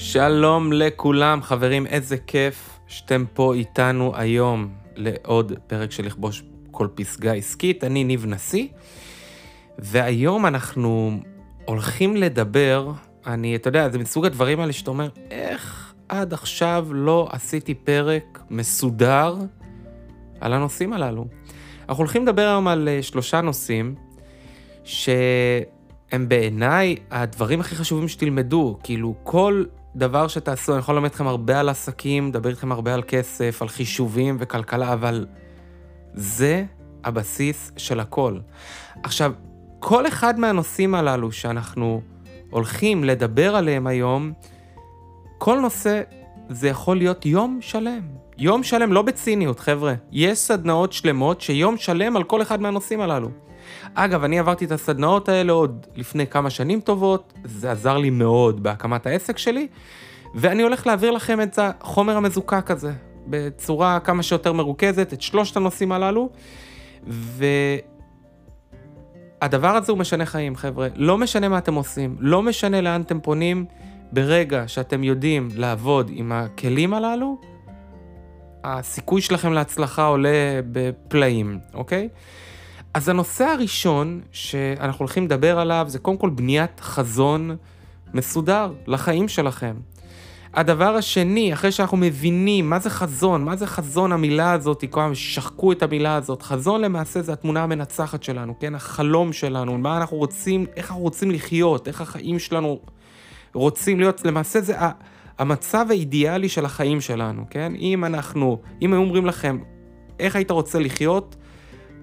שלום לכולם, חברים, איזה כיף שאתם פה איתנו היום לעוד פרק של לכבוש כל פסגה עסקית. אני ניב נשיא, והיום אנחנו הולכים לדבר, אני, אתה יודע, זה מסוג הדברים האלה שאתה אומר, איך עד עכשיו לא עשיתי פרק מסודר על הנושאים הללו? אנחנו הולכים לדבר היום על אה, שלושה נושאים, שהם בעיניי הדברים הכי חשובים שתלמדו, כאילו כל דבר שתעשו, אני יכול ללמד אתכם הרבה על עסקים, לדבר איתכם הרבה על כסף, על חישובים וכלכלה, אבל זה הבסיס של הכל. עכשיו, כל אחד מהנושאים הללו שאנחנו הולכים לדבר עליהם היום, כל נושא זה יכול להיות יום שלם. יום שלם, לא בציניות, חבר'ה. יש סדנאות שלמות שיום שלם על כל אחד מהנושאים הללו. אגב, אני עברתי את הסדנאות האלה עוד לפני כמה שנים טובות, זה עזר לי מאוד בהקמת העסק שלי, ואני הולך להעביר לכם את החומר המזוקק הזה, בצורה כמה שיותר מרוכזת, את שלושת הנושאים הללו, והדבר הזה הוא משנה חיים, חבר'ה. לא משנה מה אתם עושים, לא משנה לאן אתם פונים, ברגע שאתם יודעים לעבוד עם הכלים הללו, הסיכוי שלכם להצלחה עולה בפלאים, אוקיי? אז הנושא הראשון שאנחנו הולכים לדבר עליו זה קודם כל בניית חזון מסודר לחיים שלכם. הדבר השני, אחרי שאנחנו מבינים מה זה חזון, מה זה חזון המילה הזאת, כל הזמן שחקו את המילה הזאת, חזון למעשה זה התמונה המנצחת שלנו, כן? החלום שלנו, מה אנחנו רוצים, איך אנחנו רוצים לחיות, איך החיים שלנו רוצים להיות, למעשה זה המצב האידיאלי של החיים שלנו, כן? אם אנחנו, אם היו אומרים לכם, איך היית רוצה לחיות,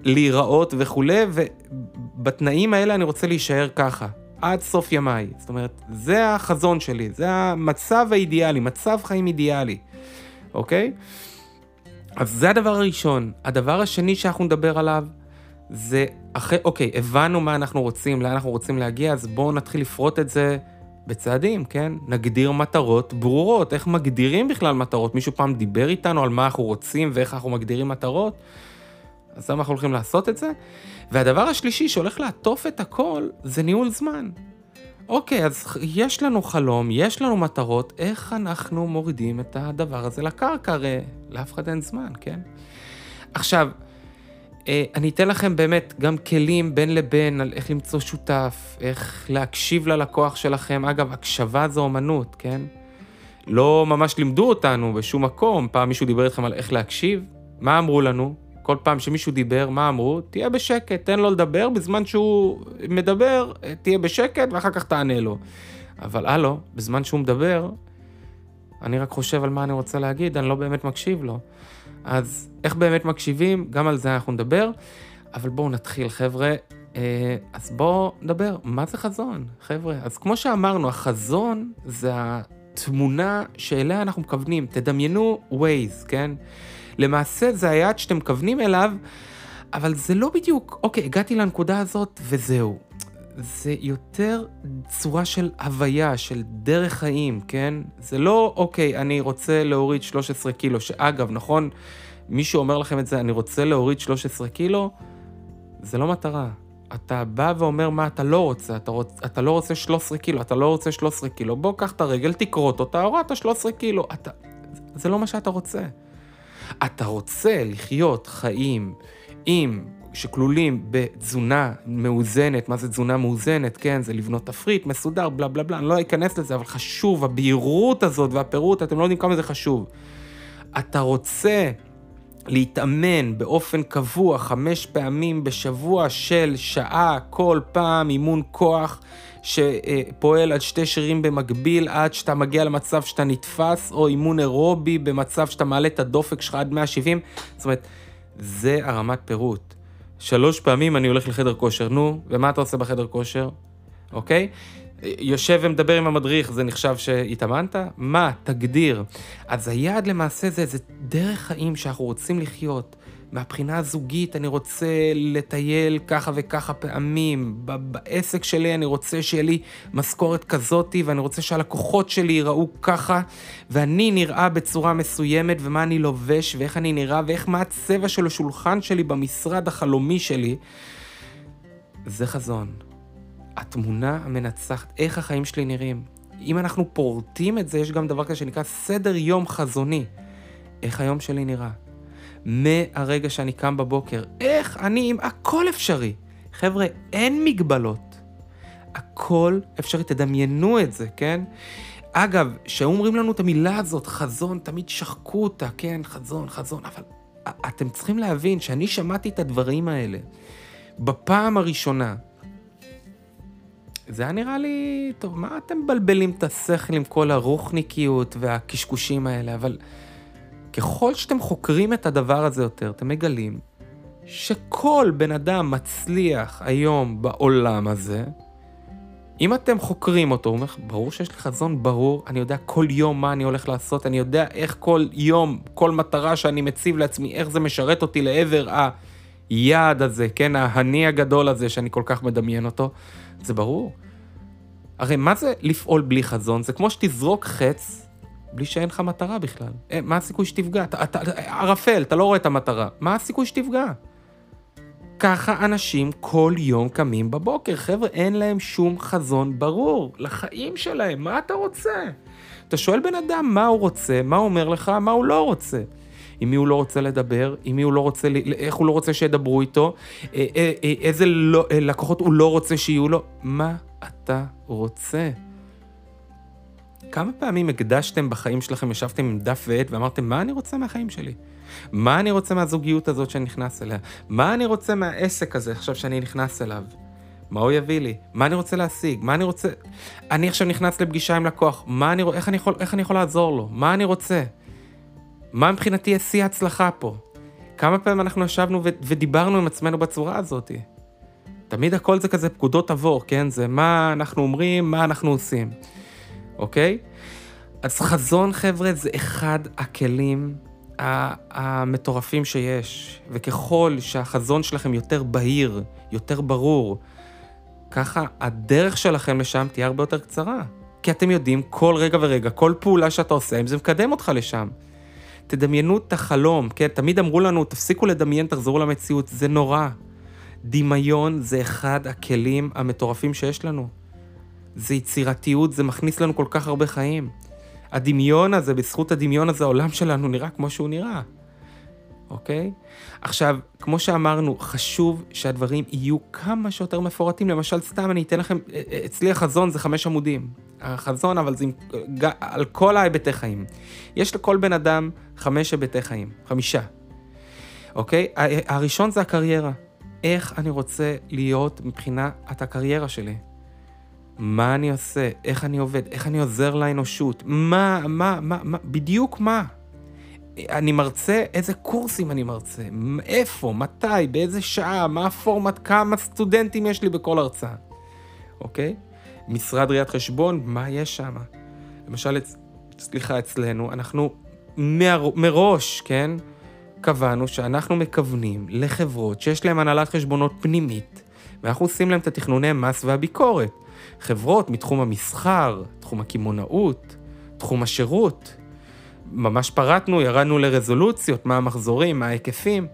להיראות וכולי, ובתנאים האלה אני רוצה להישאר ככה, עד סוף ימיי. זאת אומרת, זה החזון שלי, זה המצב האידיאלי, מצב חיים אידיאלי, אוקיי? אז זה הדבר הראשון. הדבר השני שאנחנו נדבר עליו, זה אחרי, אוקיי, הבנו מה אנחנו רוצים, לאן אנחנו רוצים להגיע, אז בואו נתחיל לפרוט את זה בצעדים, כן? נגדיר מטרות ברורות. איך מגדירים בכלל מטרות? מישהו פעם דיבר איתנו על מה אנחנו רוצים ואיך אנחנו מגדירים מטרות? אז למה אנחנו הולכים לעשות את זה? והדבר השלישי שהולך לעטוף את הכל זה ניהול זמן. אוקיי, אז יש לנו חלום, יש לנו מטרות, איך אנחנו מורידים את הדבר הזה לקרקע? הרי לאף אחד אין זמן, כן? עכשיו, אה, אני אתן לכם באמת גם כלים בין לבין על איך למצוא שותף, איך להקשיב ללקוח שלכם. אגב, הקשבה זו אומנות, כן? לא ממש לימדו אותנו בשום מקום. פעם מישהו דיבר איתכם על איך להקשיב, מה אמרו לנו? כל פעם שמישהו דיבר, מה אמרו? תהיה בשקט, תן לו לדבר, בזמן שהוא מדבר, תהיה בשקט ואחר כך תענה לו. אבל הלו, בזמן שהוא מדבר, אני רק חושב על מה אני רוצה להגיד, אני לא באמת מקשיב לו. אז איך באמת מקשיבים? גם על זה אנחנו נדבר. אבל בואו נתחיל, חבר'ה. אה, אז בואו נדבר, מה זה חזון, חבר'ה? אז כמו שאמרנו, החזון זה התמונה שאליה אנחנו מכוונים. תדמיינו Waze, כן? למעשה זה היעד שאתם מכוונים אליו, אבל זה לא בדיוק, אוקיי, הגעתי לנקודה הזאת וזהו. זה יותר צורה של הוויה, של דרך חיים, כן? זה לא, אוקיי, אני רוצה להוריד 13 קילו, שאגב, נכון, מישהו אומר לכם את זה, אני רוצה להוריד 13 קילו, זה לא מטרה. אתה בא ואומר מה אתה לא רוצה, אתה, רוצ, אתה לא רוצה 13 קילו, אתה לא רוצה 13 קילו, בוא קח את הרגל, תקרוט אותה, הורדת 13 קילו, אתה... זה לא מה שאתה רוצה. אתה רוצה לחיות חיים עם, שכלולים בתזונה מאוזנת, מה זה תזונה מאוזנת, כן, זה לבנות תפריט מסודר, בלה בלה בלה, אני לא אכנס לזה, אבל חשוב, הבהירות הזאת והפירוט, אתם לא יודעים כמה זה חשוב. אתה רוצה להתאמן באופן קבוע חמש פעמים בשבוע של שעה כל פעם אימון כוח שפועל על שתי שרירים במקביל עד שאתה מגיע למצב שאתה נתפס, או אימון אירובי במצב שאתה מעלה את הדופק שלך עד 170. זאת אומרת, זה הרמת פירוט. שלוש פעמים אני הולך לחדר כושר, נו, ומה אתה עושה בחדר כושר? אוקיי? יושב ומדבר עם המדריך, זה נחשב שהתאמנת? מה? תגדיר. אז היעד למעשה זה איזה דרך חיים שאנחנו רוצים לחיות. מהבחינה הזוגית אני רוצה לטייל ככה וככה פעמים, בעסק שלי אני רוצה שיהיה לי משכורת כזאתי ואני רוצה שהלקוחות שלי ייראו ככה ואני נראה בצורה מסוימת ומה אני לובש ואיך אני נראה ואיך מה הצבע של השולחן שלי במשרד החלומי שלי. זה חזון. התמונה המנצחת, איך החיים שלי נראים. אם אנחנו פורטים את זה, יש גם דבר כזה שנקרא סדר יום חזוני. איך היום שלי נראה? מהרגע שאני קם בבוקר, איך אני, עם הכל אפשרי. חבר'ה, אין מגבלות. הכל אפשרי, תדמיינו את זה, כן? אגב, כשאומרים לנו את המילה הזאת, חזון, תמיד שחקו אותה, כן, חזון, חזון, אבל אתם צריכים להבין שאני שמעתי את הדברים האלה בפעם הראשונה. זה היה נראה לי, טוב, מה אתם מבלבלים את השכל עם כל הרוחניקיות והקשקושים האלה, אבל ככל שאתם חוקרים את הדבר הזה יותר, אתם מגלים שכל בן אדם מצליח היום בעולם הזה, אם אתם חוקרים אותו, הוא אומר, ברור שיש לי חזון ברור, אני יודע כל יום מה אני הולך לעשות, אני יודע איך כל יום, כל מטרה שאני מציב לעצמי, איך זה משרת אותי לעבר היעד הזה, כן, ההני הגדול הזה שאני כל כך מדמיין אותו, זה ברור. הרי מה זה לפעול בלי חזון? זה כמו שתזרוק חץ בלי שאין לך מטרה בכלל. אה, מה הסיכוי שתפגע? ערפל, אתה לא רואה את המטרה. מה הסיכוי שתפגע? ככה אנשים כל יום קמים בבוקר. חבר'ה, אין להם שום חזון ברור לחיים שלהם. מה אתה רוצה? אתה שואל בן אדם מה הוא רוצה, מה הוא אומר לך, מה הוא לא רוצה. עם מי הוא לא רוצה לדבר, עם מי הוא לא רוצה, איך הוא לא רוצה שידברו איתו, אה, אה, איזה לא, לקוחות הוא לא רוצה שיהיו לו. מה אתה רוצה? כמה פעמים הקדשתם בחיים שלכם, ישבתם עם דף ועט ואמרתם, מה אני רוצה מהחיים שלי? מה אני רוצה מהזוגיות הזאת שאני נכנס אליה? מה אני רוצה מהעסק הזה עכשיו שאני נכנס אליו? מה הוא יביא לי? מה אני רוצה להשיג? מה אני רוצה... אני עכשיו נכנס לפגישה עם לקוח, מה אני... איך, אני יכול... איך אני יכול לעזור לו? מה אני רוצה? מה מבחינתי השיא ההצלחה פה? כמה פעמים אנחנו ישבנו ו... ודיברנו עם עצמנו בצורה הזאת? תמיד הכל זה כזה פקודות עבור, כן? זה מה אנחנו אומרים, מה אנחנו עושים. אוקיי? אז חזון, חבר'ה, זה אחד הכלים המטורפים שיש, וככל שהחזון שלכם יותר בהיר, יותר ברור, ככה הדרך שלכם לשם תהיה הרבה יותר קצרה. כי אתם יודעים כל רגע ורגע, כל פעולה שאתה עושה, אם זה מקדם אותך לשם. תדמיינו את החלום, כן? תמיד אמרו לנו, תפסיקו לדמיין, תחזרו למציאות, זה נורא. דמיון זה אחד הכלים המטורפים שיש לנו. זה יצירתיות, זה מכניס לנו כל כך הרבה חיים. הדמיון הזה, בזכות הדמיון הזה, העולם שלנו נראה כמו שהוא נראה, אוקיי? עכשיו, כמו שאמרנו, חשוב שהדברים יהיו כמה שיותר מפורטים. למשל, סתם אני אתן לכם, אה, אה, אצלי החזון זה חמש עמודים. החזון, אבל זה עם, על כל ההיבטי חיים. יש לכל בן אדם חמש היבטי חיים, חמישה, אוקיי? הראשון זה הקריירה. איך אני רוצה להיות מבחינת הקריירה שלי. מה אני עושה, איך אני עובד, איך אני עוזר לאנושות, מה, מה, מה, מה, בדיוק מה. אני מרצה, איזה קורסים אני מרצה, איפה, מתי, באיזה שעה, מה הפורמט, כמה סטודנטים יש לי בכל הרצאה, אוקיי? משרד ראיית חשבון, מה יש שם? למשל, סליחה, אצלנו, אנחנו מר, מראש, כן? קבענו שאנחנו מכוונים לחברות שיש להן הנהלת חשבונות פנימית, ואנחנו עושים להן את התכנוני מס והביקורת. חברות מתחום המסחר, תחום הקמעונאות, תחום השירות. ממש פרטנו, ירדנו לרזולוציות, מה המחזורים, מה ההיקפים.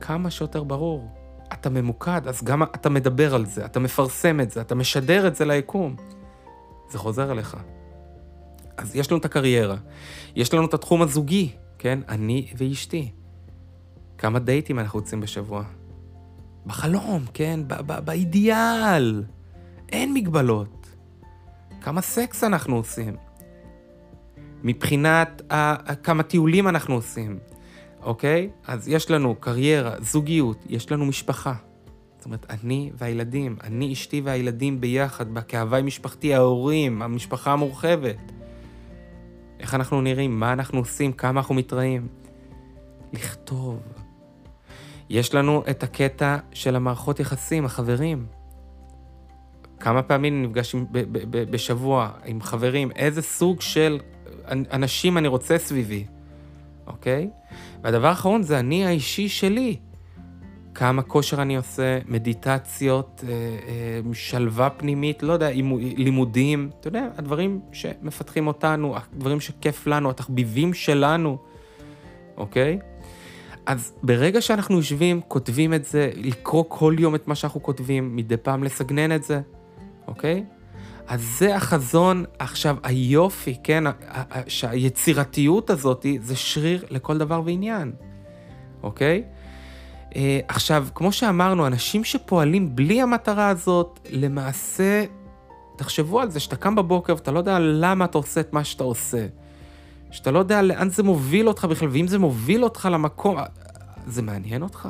כמה שיותר ברור. אתה ממוקד, אז גם אתה מדבר על זה, אתה מפרסם את זה, אתה משדר את זה ליקום. זה חוזר אליך. אז יש לנו את הקריירה, יש לנו את התחום הזוגי, כן? אני ואשתי. כמה דייטים אנחנו יוצאים בשבוע? בחלום, כן? באידיאל. אין מגבלות. כמה סקס אנחנו עושים? מבחינת כמה טיולים אנחנו עושים, אוקיי? אז יש לנו קריירה, זוגיות, יש לנו משפחה. זאת אומרת, אני והילדים, אני, אשתי והילדים ביחד, כהווי משפחתי, ההורים, המשפחה המורחבת. איך אנחנו נראים, מה אנחנו עושים, כמה אנחנו מתראים. לכתוב. יש לנו את הקטע של המערכות יחסים, החברים. כמה פעמים אני נפגש עם, ב, ב, ב, בשבוע עם חברים, איזה סוג של אנשים אני רוצה סביבי, אוקיי? והדבר האחרון זה אני האישי שלי. כמה כושר אני עושה, מדיטציות, אה, אה, שלווה פנימית, לא יודע, לימודים, אתה יודע, הדברים שמפתחים אותנו, הדברים שכיף לנו, התחביבים שלנו, אוקיי? אז ברגע שאנחנו יושבים, כותבים את זה, לקרוא כל יום את מה שאנחנו כותבים, מדי פעם לסגנן את זה, אוקיי? אז זה החזון, עכשיו היופי, כן, שהיצירתיות הזאת זה שריר לכל דבר ועניין, אוקיי? אה, עכשיו, כמו שאמרנו, אנשים שפועלים בלי המטרה הזאת, למעשה, תחשבו על זה, שאתה קם בבוקר ואתה לא יודע למה אתה עושה את מה שאתה עושה. שאתה לא יודע לאן זה מוביל אותך בכלל, ואם זה מוביל אותך למקום, זה מעניין אותך?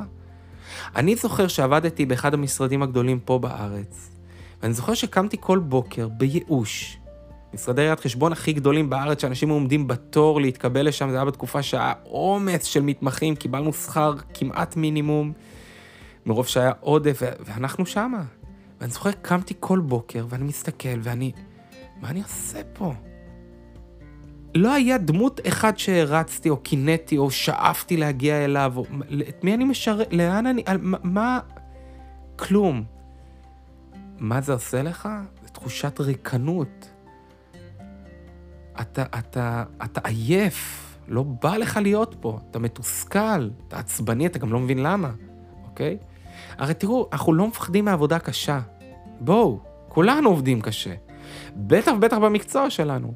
אני זוכר שעבדתי באחד המשרדים הגדולים פה בארץ, ואני זוכר שקמתי כל בוקר בייאוש. משרדי ראיית חשבון הכי גדולים בארץ, שאנשים עומדים בתור להתקבל לשם, זה היה בתקופה שהיה עומס של מתמחים, קיבלנו שכר כמעט מינימום, מרוב שהיה עודף, ואנחנו שמה. ואני זוכר, קמתי כל בוקר, ואני מסתכל, ואני, מה אני עושה פה? לא היה דמות אחד שהרצתי, או קינאתי, או שאפתי להגיע אליו, או... את מי אני משרת, לאן אני, על, מה. כלום. מה זה עושה לך? זה תחושת ריקנות. אתה, אתה, אתה עייף, לא בא לך להיות פה, אתה מתוסכל, אתה עצבני, אתה גם לא מבין למה, אוקיי? הרי תראו, אנחנו לא מפחדים מעבודה קשה. בואו, כולנו עובדים קשה. בטח ובטח במקצוע שלנו.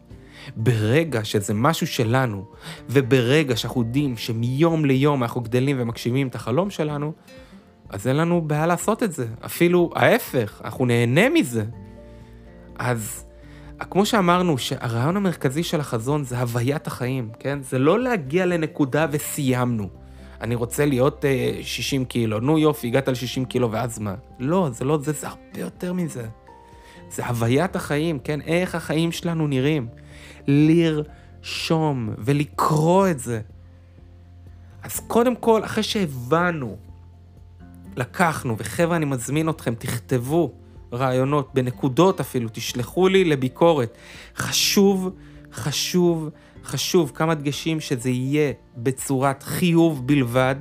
ברגע שזה משהו שלנו, וברגע שאנחנו יודעים שמיום ליום אנחנו גדלים ומגשימים את החלום שלנו, אז אין לנו בעיה לעשות את זה. אפילו ההפך, אנחנו נהנה מזה. אז כמו שאמרנו, שהרעיון המרכזי של החזון זה הוויית החיים, כן? זה לא להגיע לנקודה וסיימנו. אני רוצה להיות uh, 60 קילו, נו יופי, הגעת ל-60 קילו ואז מה? לא, זה לא זה, זה הרבה יותר מזה. זה הוויית החיים, כן? איך החיים שלנו נראים. לרשום ולקרוא את זה. אז קודם כל, אחרי שהבנו, לקחנו, וחבר'ה, אני מזמין אתכם, תכתבו רעיונות, בנקודות אפילו, תשלחו לי לביקורת. חשוב, חשוב, חשוב, כמה דגשים שזה יהיה בצורת חיוב בלבד.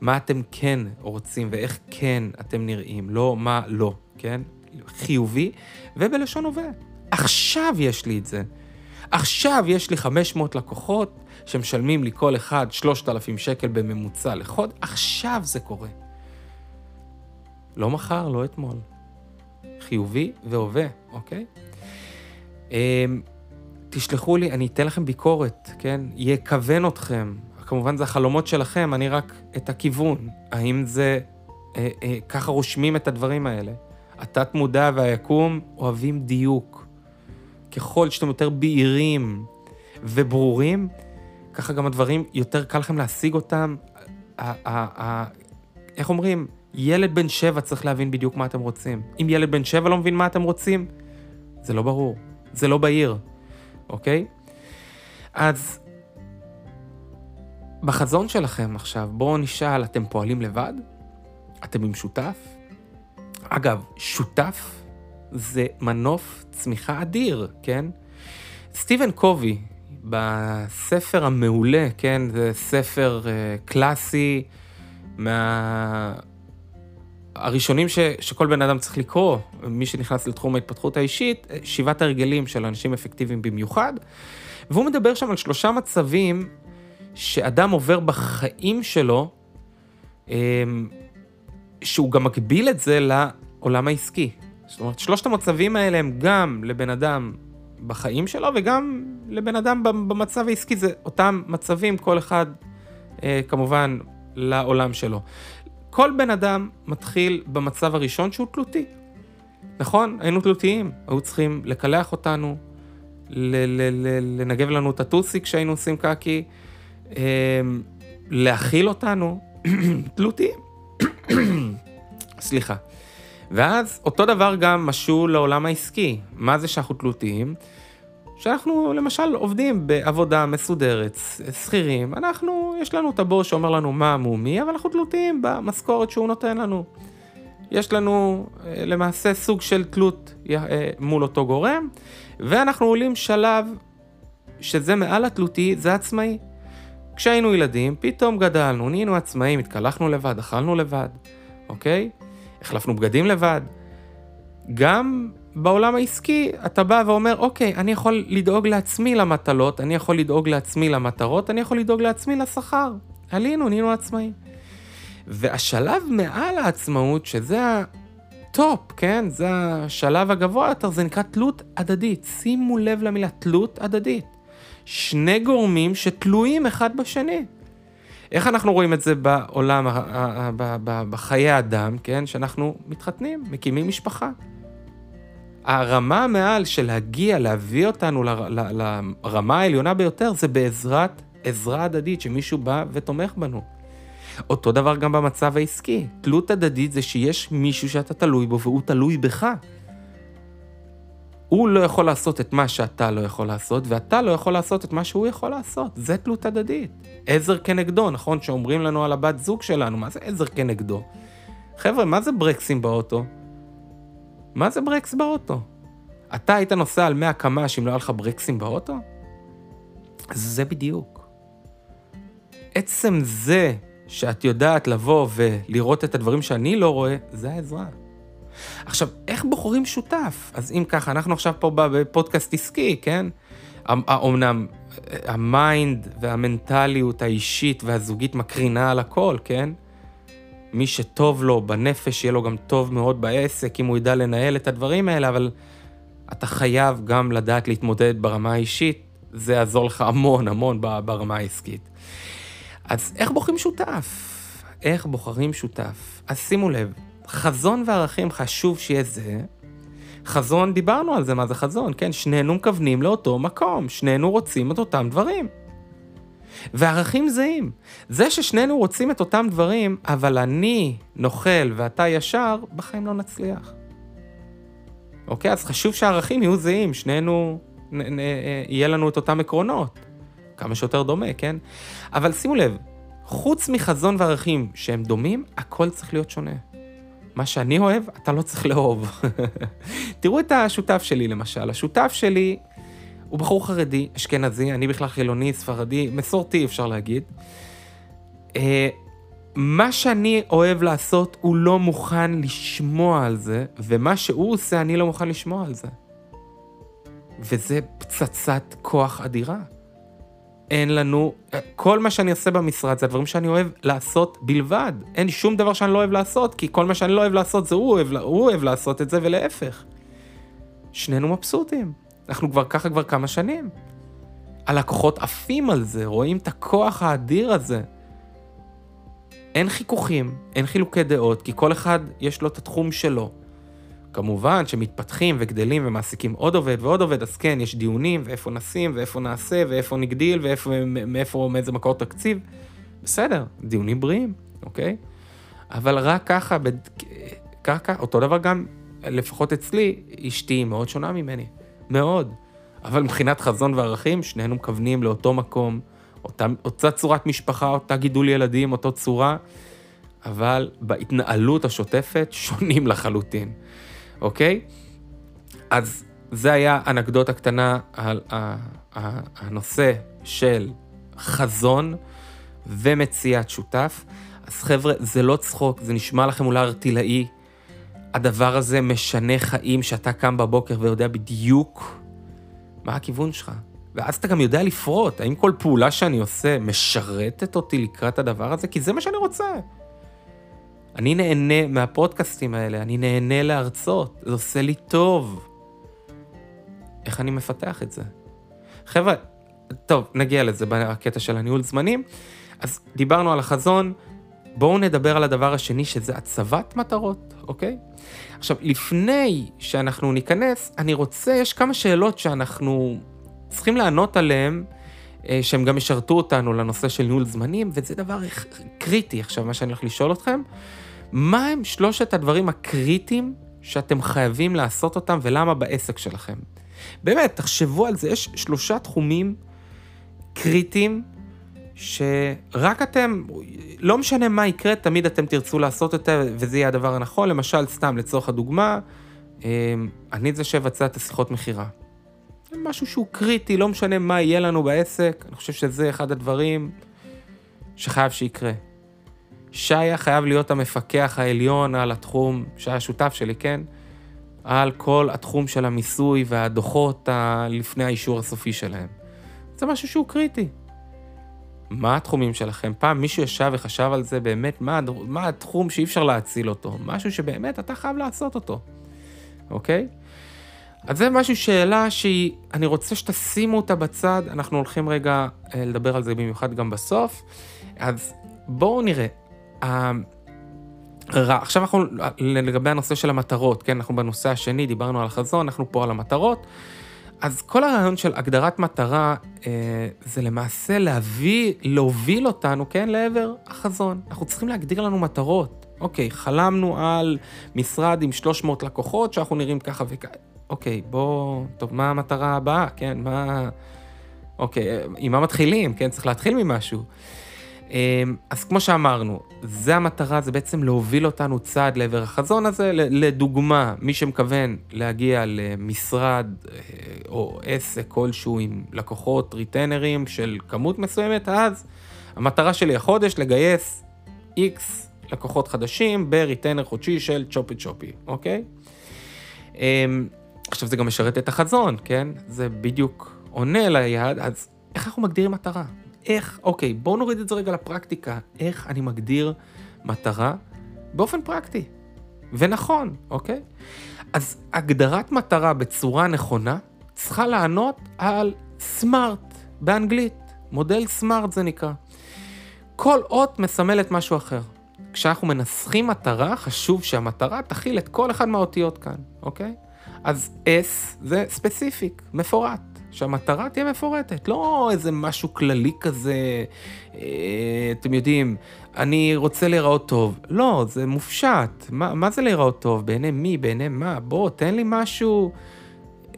מה אתם כן רוצים ואיך כן אתם נראים, לא מה לא, כן? חיובי, ובלשון הווה. עכשיו יש לי את זה. עכשיו יש לי 500 לקוחות שמשלמים לי כל אחד 3,000 שקל בממוצע לחוד, עכשיו זה קורה. לא מחר, לא אתמול. חיובי והווה, אוקיי? אמ, תשלחו לי, אני אתן לכם ביקורת, כן? יכוון אתכם. כמובן זה החלומות שלכם, אני רק את הכיוון. האם זה... אה, אה, ככה רושמים את הדברים האלה. התת מודע והיקום אוהבים דיוק. ככל שאתם יותר בהירים וברורים, ככה גם הדברים, יותר קל לכם להשיג אותם. איך אומרים? ילד בן שבע צריך להבין בדיוק מה אתם רוצים. אם ילד בן שבע לא מבין מה אתם רוצים, זה לא ברור, זה לא בהיר, אוקיי? אז בחזון שלכם עכשיו, בואו נשאל, אתם פועלים לבד? אתם עם שותף? אגב, שותף זה מנוף צמיחה אדיר, כן? סטיבן קובי, בספר המעולה, כן? זה ספר uh, קלאסי מה... הראשונים ש, שכל בן אדם צריך לקרוא, מי שנכנס לתחום ההתפתחות האישית, שבעת הרגלים של אנשים אפקטיביים במיוחד, והוא מדבר שם על שלושה מצבים שאדם עובר בחיים שלו, אמ, שהוא גם מקביל את זה לעולם העסקי. זאת אומרת, שלושת המצבים האלה הם גם לבן אדם בחיים שלו וגם לבן אדם במצב העסקי, זה אותם מצבים, כל אחד אה, כמובן לעולם שלו. כל בן אדם מתחיל במצב הראשון שהוא תלותי. נכון? היינו תלותיים, היו צריכים לקלח אותנו, לנגב לנו את הטוסיק כשהיינו עושים קקי, אמ, להכיל אותנו, תלותיים. סליחה. ואז אותו דבר גם משול לעולם העסקי. מה זה שאנחנו תלותיים? שאנחנו למשל עובדים בעבודה מסודרת, שכירים, אנחנו, יש לנו את הבור שאומר לנו מה מומי, אבל אנחנו תלותיים במשכורת שהוא נותן לנו. יש לנו אה, למעשה סוג של תלות אה, מול אותו גורם, ואנחנו עולים שלב שזה מעל התלותי, זה עצמאי. כשהיינו ילדים, פתאום גדלנו, נהיינו עצמאים, התקלחנו לבד, אכלנו לבד, אוקיי? החלפנו בגדים לבד. גם בעולם העסקי אתה בא ואומר, אוקיי, אני יכול לדאוג לעצמי למטלות, אני יכול לדאוג לעצמי למטרות, אני יכול לדאוג לעצמי לשכר. עלינו, נהיינו עצמאים. והשלב מעל העצמאות, שזה הטופ, כן? זה השלב הגבוה יותר, זה נקרא תלות הדדית. שימו לב למילה תלות הדדית. שני גורמים שתלויים אחד בשני. איך אנחנו רואים את זה בעולם, בחיי האדם, כן? שאנחנו מתחתנים, מקימים משפחה. הרמה מעל של להגיע, להביא אותנו לרמה העליונה ביותר, זה בעזרת עזרה הדדית, שמישהו בא ותומך בנו. אותו דבר גם במצב העסקי. תלות הדדית זה שיש מישהו שאתה תלוי בו והוא תלוי בך. הוא לא יכול לעשות את מה שאתה לא יכול לעשות, ואתה לא יכול לעשות את מה שהוא יכול לעשות. זה תלות הדדית. עזר כנגדו, נכון? שאומרים לנו על הבת זוג שלנו, מה זה עזר כנגדו? חבר'ה, מה זה ברקסים באוטו? מה זה ברקס באוטו? אתה היית נוסע על 100 קמ"ש אם לא היה לך ברקסים באוטו? זה בדיוק. עצם זה שאת יודעת לבוא ולראות את הדברים שאני לא רואה, זה העזרה. עכשיו, איך בוחרים שותף? אז אם ככה, אנחנו עכשיו פה בפודקאסט עסקי, כן? אמנם ה mind והמנטליות האישית והזוגית מקרינה על הכל, כן? מי שטוב לו בנפש, יהיה לו גם טוב מאוד בעסק, אם הוא ידע לנהל את הדברים האלה, אבל אתה חייב גם לדעת להתמודד ברמה האישית, זה יעזור לך המון המון ברמה העסקית. אז איך בוחרים שותף? איך בוחרים שותף? אז שימו לב, חזון וערכים חשוב שיהיה זה. חזון, דיברנו על זה, מה זה חזון, כן? שנינו מכוונים לאותו מקום, שנינו רוצים את אותם דברים. וערכים זהים. זה ששנינו רוצים את אותם דברים, אבל אני נוכל ואתה ישר, בחיים לא נצליח. אוקיי? אז חשוב שהערכים יהיו זהים, שנינו, נ, נ, יהיה לנו את אותם עקרונות. כמה שיותר דומה, כן? אבל שימו לב, חוץ מחזון וערכים שהם דומים, הכל צריך להיות שונה. מה שאני אוהב, אתה לא צריך לאהוב. תראו את השותף שלי למשל. השותף שלי הוא בחור חרדי, אשכנזי, אני בכלל חילוני, ספרדי, מסורתי אפשר להגיד. אה, מה שאני אוהב לעשות, הוא לא מוכן לשמוע על זה, ומה שהוא עושה, אני לא מוכן לשמוע על זה. וזה פצצת כוח אדירה. אין לנו, כל מה שאני עושה במשרד זה הדברים שאני אוהב לעשות בלבד. אין שום דבר שאני לא אוהב לעשות, כי כל מה שאני לא אוהב לעשות זה הוא אוהב, הוא אוהב לעשות את זה ולהפך. שנינו מבסוטים. אנחנו כבר ככה כבר כמה שנים. הלקוחות עפים על זה, רואים את הכוח האדיר הזה. אין חיכוכים, אין חילוקי דעות, כי כל אחד יש לו את התחום שלו. כמובן שמתפתחים וגדלים ומעסיקים עוד עובד ועוד עובד, אז כן, יש דיונים, ואיפה נשים, ואיפה נעשה, ואיפה נגדיל, ומאיפה, מאיזה מקור תקציב. בסדר, דיונים בריאים, אוקיי? אבל רק ככה, בד... ככה, אותו דבר גם, לפחות אצלי, אשתי מאוד שונה ממני. מאוד. אבל מבחינת חזון וערכים, שנינו מכוונים לאותו מקום, אותה, אותה צורת משפחה, אותה גידול ילדים, אותו צורה, אבל בהתנהלות השוטפת שונים לחלוטין. אוקיי? אז זה היה אנקדוטה קטנה על הנושא של חזון ומציאת שותף. אז חבר'ה, זה לא צחוק, זה נשמע לכם אולי ארטילאי. הדבר הזה משנה חיים שאתה קם בבוקר ויודע בדיוק מה הכיוון שלך. ואז אתה גם יודע לפרוט, האם כל פעולה שאני עושה משרתת אותי לקראת הדבר הזה? כי זה מה שאני רוצה. אני נהנה מהפודקאסטים האלה, אני נהנה להרצות, זה עושה לי טוב. איך אני מפתח את זה? חבר'ה, טוב, נגיע לזה בקטע של הניהול זמנים. אז דיברנו על החזון, בואו נדבר על הדבר השני, שזה הצבת מטרות, אוקיי? עכשיו, לפני שאנחנו ניכנס, אני רוצה, יש כמה שאלות שאנחנו צריכים לענות עליהן, אה, שהם גם ישרתו אותנו לנושא של ניהול זמנים, וזה דבר קריטי עכשיו, מה שאני הולך לשאול אתכם. מה הם שלושת הדברים הקריטיים שאתם חייבים לעשות אותם ולמה בעסק שלכם? באמת, תחשבו על זה, יש שלושה תחומים קריטיים שרק אתם, לא משנה מה יקרה, תמיד אתם תרצו לעשות את זה וזה יהיה הדבר הנכון. למשל, סתם לצורך הדוגמה, אמ, אני זה שאבצע את השיחות מכירה. משהו שהוא קריטי, לא משנה מה יהיה לנו בעסק, אני חושב שזה אחד הדברים שחייב שיקרה. שיה חייב להיות המפקח העליון על התחום, שהיה שותף שלי, כן? על כל התחום של המיסוי והדוחות ה... לפני האישור הסופי שלהם. זה משהו שהוא קריטי. מה התחומים שלכם? פעם מישהו ישב וחשב על זה באמת, מה, מה התחום שאי אפשר להציל אותו? משהו שבאמת אתה חייב לעשות אותו, אוקיי? אז זה משהו, שאלה שהיא, אני רוצה שתשימו אותה בצד, אנחנו הולכים רגע אה, לדבר על זה במיוחד גם בסוף. אז בואו נראה. עכשיו אנחנו לגבי הנושא של המטרות, כן, אנחנו בנושא השני, דיברנו על החזון, אנחנו פה על המטרות. אז כל הרעיון של הגדרת מטרה אה, זה למעשה להביא, להוביל אותנו, כן, לעבר החזון. אנחנו צריכים להגדיר לנו מטרות. אוקיי, חלמנו על משרד עם 300 לקוחות שאנחנו נראים ככה וככה. אוקיי, בוא, טוב, מה המטרה הבאה, כן, מה... אוקיי, עם מה מתחילים, כן, צריך להתחיל ממשהו. אמ, אז כמו שאמרנו, זה המטרה, זה בעצם להוביל אותנו צעד לעבר החזון הזה. לדוגמה, מי שמכוון להגיע למשרד אה, או עסק כלשהו עם לקוחות ריטנרים של כמות מסוימת, אז המטרה שלי החודש לגייס X לקוחות חדשים בריטנר חודשי של צ'ופי צ'ופי, אוקיי? אמ, עכשיו זה גם משרת את החזון, כן? זה בדיוק עונה ליעד, אז איך אנחנו מגדירים מטרה? איך, אוקיי, בואו נוריד את זה רגע לפרקטיקה. איך אני מגדיר מטרה באופן פרקטי ונכון, אוקיי? אז הגדרת מטרה בצורה נכונה צריכה לענות על סמארט באנגלית. מודל סמארט זה נקרא. כל אות מסמלת משהו אחר. כשאנחנו מנסחים מטרה, חשוב שהמטרה תכיל את כל אחד מהאותיות כאן, אוקיי? אז S זה ספציפיק, מפורט. שהמטרה תהיה מפורטת, לא איזה משהו כללי כזה, אה, אתם יודעים, אני רוצה להיראות טוב. לא, זה מופשט. מה, מה זה להיראות טוב? בעיני מי? בעיני מה? בוא, תן לי משהו...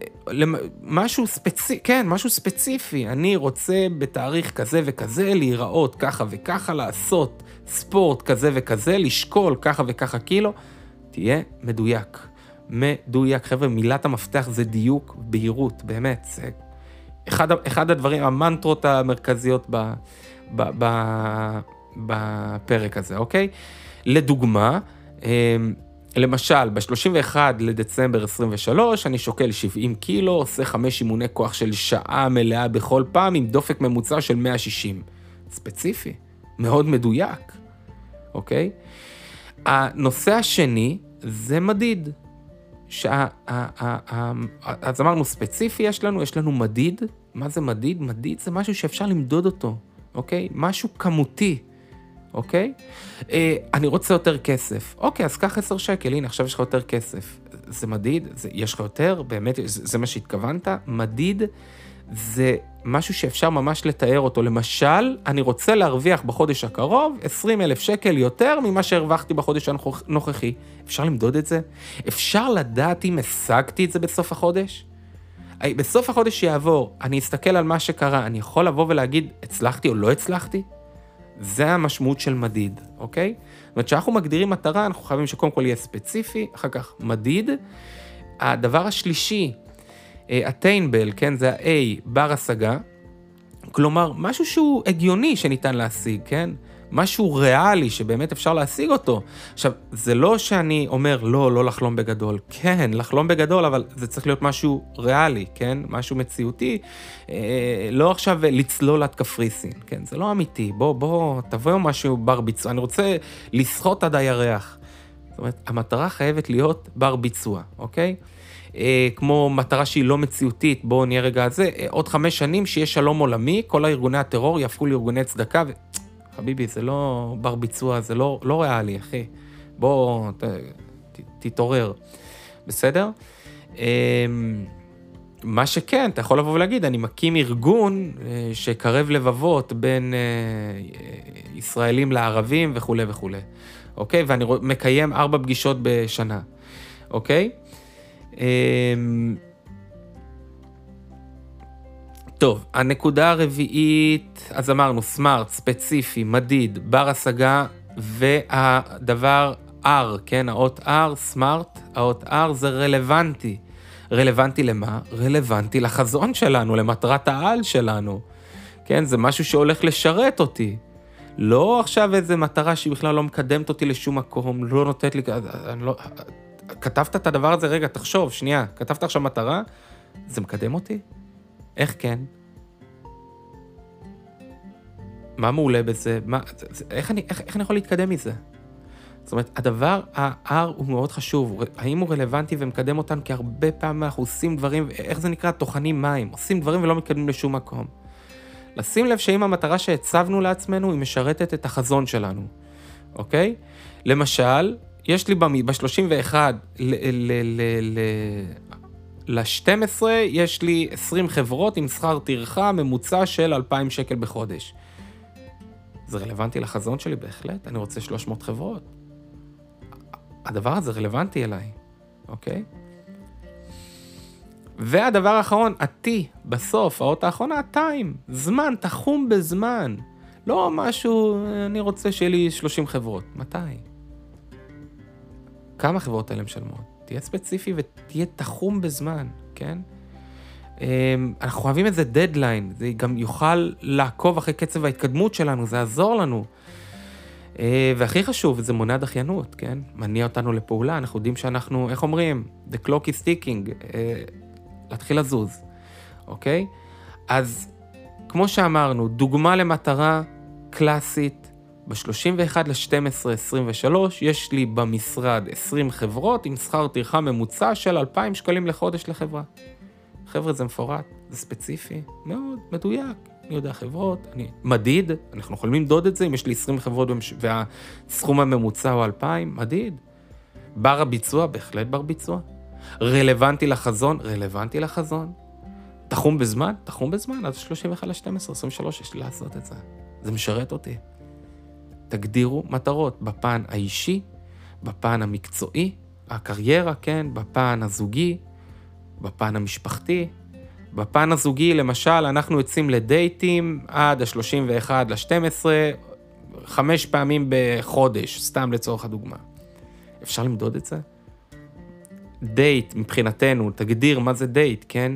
אה, משהו ספציפי, כן, משהו ספציפי. אני רוצה בתאריך כזה וכזה להיראות ככה וככה, לעשות ספורט כזה וכזה, לשקול ככה וככה קילו. תהיה מדויק. מדויק. חבר'ה, מילת המפתח זה דיוק, בהירות, באמת. זה אחד, אחד הדברים, המנטרות המרכזיות ב, ב, ב, בפרק הזה, אוקיי? לדוגמה, אמ, למשל, ב-31 לדצמבר 23, אני שוקל 70 קילו, עושה חמש אימוני כוח של שעה מלאה בכל פעם, עם דופק ממוצע של 160. ספציפי, מאוד מדויק, אוקיי? הנושא השני זה מדיד. אז אמרנו ספציפי יש לנו, יש לנו מדיד. מה זה מדיד? מדיד זה משהו שאפשר למדוד אותו, אוקיי? משהו כמותי, אוקיי? אה, אני רוצה יותר כסף. אוקיי, אז קח 10 שקל, הנה, עכשיו יש לך יותר כסף. זה מדיד? זה, יש לך יותר? באמת, זה, זה מה שהתכוונת? מדיד זה משהו שאפשר ממש לתאר אותו. למשל, אני רוצה להרוויח בחודש הקרוב 20 אלף שקל יותר ממה שהרווחתי בחודש הנוכחי. אפשר למדוד את זה? אפשר לדעת אם השגתי את זה בסוף החודש? בסוף החודש שיעבור, אני אסתכל על מה שקרה, אני יכול לבוא ולהגיד, הצלחתי או לא הצלחתי? זה המשמעות של מדיד, אוקיי? זאת אומרת, כשאנחנו מגדירים מטרה, אנחנו חייבים שקודם כל יהיה ספציפי, אחר כך מדיד. הדבר השלישי, אטיינבל, כן, זה ה-A, בר השגה. כלומר, משהו שהוא הגיוני שניתן להשיג, כן? משהו ריאלי שבאמת אפשר להשיג אותו. עכשיו, זה לא שאני אומר, לא, לא לחלום בגדול. כן, לחלום בגדול, אבל זה צריך להיות משהו ריאלי, כן? משהו מציאותי. אה, לא עכשיו לצלול עד קפריסין, כן? זה לא אמיתי. בוא, בוא, תבואו משהו בר ביצוע. אני רוצה לסחוט עד הירח. זאת אומרת, המטרה חייבת להיות בר ביצוע, אוקיי? אה, כמו מטרה שהיא לא מציאותית, בואו נהיה רגע על זה, אה, עוד חמש שנים שיהיה שלום עולמי, כל הארגוני הטרור יהפכו לארגוני צדקה, ו... חביבי, זה לא בר ביצוע, זה לא, לא ריאלי, אחי. בוא, ת, תתעורר, בסדר? אה, מה שכן, אתה יכול לבוא ולהגיד, אני מקים ארגון אה, שקרב לבבות בין אה, ישראלים לערבים וכולי וכולי, אוקיי? ואני מקיים ארבע פגישות בשנה, אוקיי? אמ, טוב, הנקודה הרביעית, אז אמרנו סמארט, ספציפי, מדיד, בר השגה, והדבר R, כן, האות R, סמארט, האות R זה רלוונטי. רלוונטי למה? רלוונטי לחזון שלנו, למטרת העל שלנו. כן, זה משהו שהולך לשרת אותי. לא עכשיו איזה מטרה שהיא בכלל לא מקדמת אותי לשום מקום, לא נותנת לי... אני לא... כתבת את הדבר הזה, רגע, תחשוב, שנייה, כתבת עכשיו מטרה, זה מקדם אותי? איך כן? מה מעולה בזה? מה, זה, זה, איך, אני, איך, איך אני יכול להתקדם מזה? זאת אומרת, הדבר, ה-R הוא מאוד חשוב, האם הוא רלוונטי ומקדם אותנו? כי הרבה פעמים אנחנו עושים דברים, איך זה נקרא? טוחנים מים, עושים דברים ולא מתקדמים לשום מקום. לשים לב שאם המטרה שהצבנו לעצמנו, היא משרתת את החזון שלנו, אוקיי? למשל, יש לי ב-31 ל-12, יש לי 20 חברות עם שכר טרחה ממוצע של 2,000 שקל בחודש. זה רלוונטי לחזון שלי בהחלט, אני רוצה 300 חברות. הדבר הזה רלוונטי אליי, אוקיי? והדבר האחרון, ה-T, בסוף, האות האחרונה, טיים, זמן, תחום בזמן. לא משהו, אני רוצה שיהיה לי 30 חברות. מתי? כמה חברות האלה משלמות? תהיה ספציפי ותהיה תחום בזמן, כן? אמ, אנחנו אוהבים איזה דדליין, זה גם יוכל לעקוב אחרי קצב ההתקדמות שלנו, זה יעזור לנו. אה, והכי חשוב, זה מונע דחיינות, כן? מניע אותנו לפעולה, אנחנו יודעים שאנחנו, איך אומרים? The clock is ticking, אה, להתחיל לזוז, אוקיי? אז כמו שאמרנו, דוגמה למטרה קלאסית, ב-31 ל-12 23 יש לי במשרד 20 חברות עם שכר טרחה ממוצע של 2,000 שקלים לחודש לחברה. חבר'ה, זה מפורט, זה ספציפי, מאוד מדויק. אני יודע חברות, אני מדיד, אנחנו יכולים למדוד את זה, אם יש לי 20 חברות והסכום הממוצע הוא 2,000, מדיד. בר הביצוע, בהחלט בר ביצוע. רלוונטי לחזון, רלוונטי לחזון. תחום בזמן, תחום בזמן, אז 31 ל-12, 23, יש לי לעשות את זה. זה משרת אותי. תגדירו מטרות בפן האישי, בפן המקצועי, הקריירה, כן, בפן הזוגי, בפן המשפחתי. בפן הזוגי, למשל, אנחנו יוצאים לדייטים עד ה-31 ל-12, חמש פעמים בחודש, סתם לצורך הדוגמה. אפשר למדוד את זה? דייט, מבחינתנו, תגדיר מה זה דייט, כן?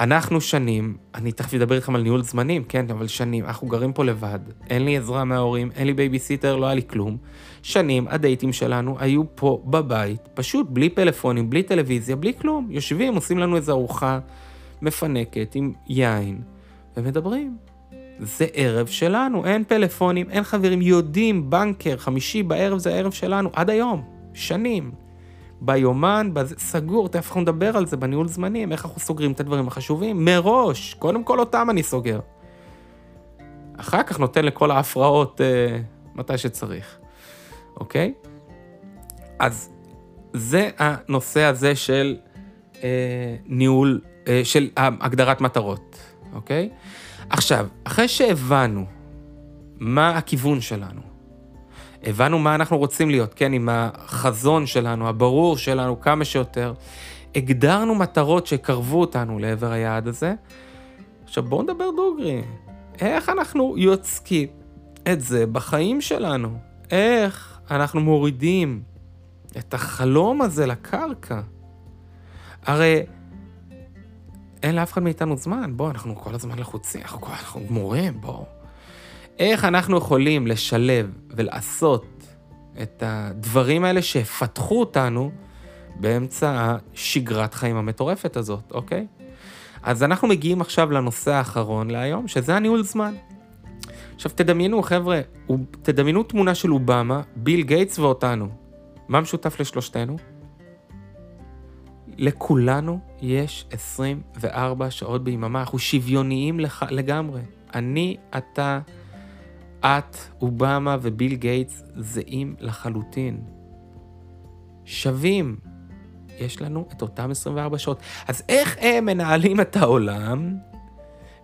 אנחנו שנים, אני תכף אדבר איתכם על ניהול זמנים, כן, אבל שנים, אנחנו גרים פה לבד, אין לי עזרה מההורים, אין לי בייביסיטר, לא היה לי כלום. שנים, הדייטים שלנו היו פה בבית, פשוט בלי פלאפונים, בלי טלוויזיה, בלי כלום. יושבים, עושים לנו איזו ארוחה מפנקת עם יין, ומדברים. זה ערב שלנו, אין פלאפונים, אין חברים, יודעים, בנקר, חמישי בערב זה הערב שלנו, עד היום, שנים. ביומן, בזה, סגור, תכף אנחנו נדבר על זה בניהול זמנים, איך אנחנו סוגרים את הדברים החשובים, מראש, קודם כל אותם אני סוגר. אחר כך נותן לכל ההפרעות אה, מתי שצריך, אוקיי? אז זה הנושא הזה של אה, ניהול, אה, של הגדרת מטרות, אוקיי? עכשיו, אחרי שהבנו מה הכיוון שלנו, הבנו מה אנחנו רוצים להיות, כן, עם החזון שלנו, הברור שלנו, כמה שיותר. הגדרנו מטרות שקרבו אותנו לעבר היעד הזה. עכשיו בואו נדבר דוגרי. איך אנחנו יוצקים את זה בחיים שלנו? איך אנחנו מורידים את החלום הזה לקרקע? הרי אין לאף אחד מאיתנו זמן, בואו, אנחנו כל הזמן לחוצים, אנחנו, אנחנו גמורים, בואו. איך אנחנו יכולים לשלב ולעשות את הדברים האלה שיפתחו אותנו באמצע השגרת חיים המטורפת הזאת, אוקיי? אז אנחנו מגיעים עכשיו לנושא האחרון להיום, שזה הניהול זמן. עכשיו תדמיינו, חבר'ה, תדמיינו תמונה של אובמה, ביל גייטס ואותנו. מה משותף לשלושתנו? לכולנו יש 24 שעות ביממה, אנחנו שוויוניים לח... לגמרי. אני, אתה, את, אובמה וביל גייטס זהים לחלוטין. שווים. יש לנו את אותם 24 שעות. אז איך הם מנהלים את העולם?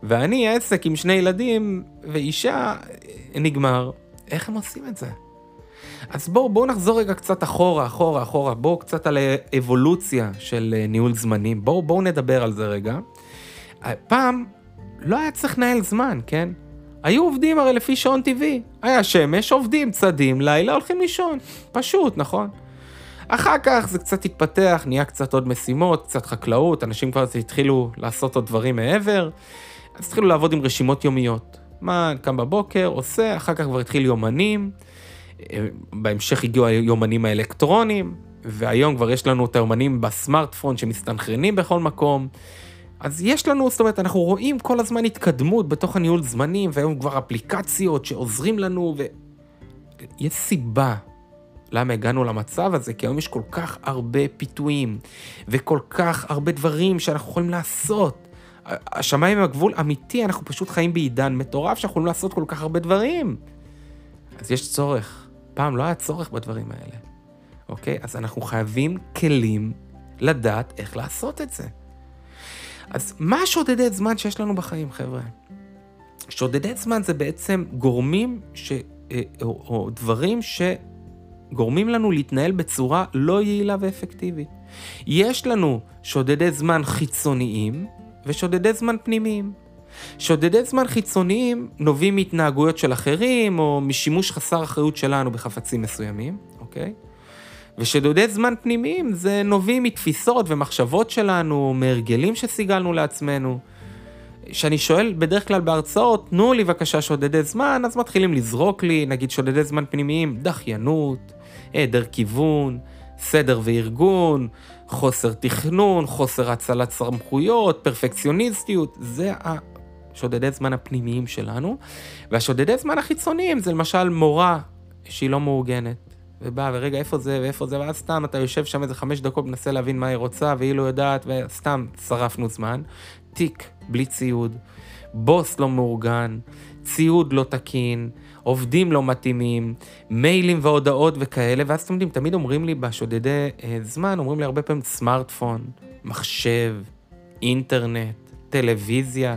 ואני עסק עם שני ילדים ואישה, נגמר. איך הם עושים את זה? אז בואו בוא נחזור רגע קצת אחורה, אחורה, אחורה. בואו קצת על האבולוציה של אה, ניהול זמנים. בואו בוא נדבר על זה רגע. פעם לא היה צריך לנהל זמן, כן? היו עובדים הרי לפי שעון טבעי. היה שמש, עובדים, צדים, לילה, הולכים לישון. פשוט, נכון? אחר כך זה קצת התפתח, נהיה קצת עוד משימות, קצת חקלאות, אנשים כבר התחילו לעשות עוד דברים מעבר, אז התחילו לעבוד עם רשימות יומיות. מה, קם בבוקר, עושה, אחר כך כבר התחיל יומנים, אה, בהמשך הגיעו היומנים האלקטרונים, והיום כבר יש לנו את היומנים בסמארטפון שמסתנכרנים בכל מקום. אז יש לנו, זאת אומרת, אנחנו רואים כל הזמן התקדמות בתוך הניהול זמנים, והיום כבר אפליקציות שעוזרים לנו, ויש סיבה למה הגענו למצב הזה, כי היום יש כל כך הרבה פיתויים, וכל כך הרבה דברים שאנחנו יכולים לעשות. השמיים הם הגבול אמיתי, אנחנו פשוט חיים בעידן מטורף שאנחנו יכולים לעשות כל כך הרבה דברים. אז יש צורך. פעם לא היה צורך בדברים האלה, אוקיי? אז אנחנו חייבים כלים לדעת איך לעשות את זה. אז מה שודדי זמן שיש לנו בחיים, חבר'ה? שודדי זמן זה בעצם גורמים ש... אה, או, או דברים שגורמים לנו להתנהל בצורה לא יעילה ואפקטיבית. יש לנו שודדי זמן חיצוניים ושודדי זמן פנימיים. שודדי זמן חיצוניים נובעים מהתנהגויות של אחרים או משימוש חסר אחריות שלנו בחפצים מסוימים, אוקיי? ושדודי זמן פנימיים זה נובעים מתפיסות ומחשבות שלנו, מהרגלים שסיגלנו לעצמנו. כשאני שואל בדרך כלל בהרצאות, תנו לי בבקשה שודדי זמן, אז מתחילים לזרוק לי, נגיד שודדי זמן פנימיים, דחיינות, היעדר כיוון, סדר וארגון, חוסר תכנון, חוסר הצלת סמכויות, פרפקציוניסטיות, זה השודדי זמן הפנימיים שלנו. והשודדי זמן החיצוניים זה למשל מורה שהיא לא מאורגנת. ובאה, ורגע, איפה זה, ואיפה זה, ואז סתם אתה יושב שם איזה חמש דקות, מנסה להבין מה היא רוצה, והיא לא יודעת, וסתם שרפנו זמן. תיק, בלי ציוד, בוס לא מאורגן, ציוד לא תקין, עובדים לא מתאימים, מיילים והודעות וכאלה, ואז אתם יודעים, תמיד אומרים לי בשודדי אה, זמן, אומרים לי הרבה פעמים סמארטפון, מחשב, אינטרנט, טלוויזיה.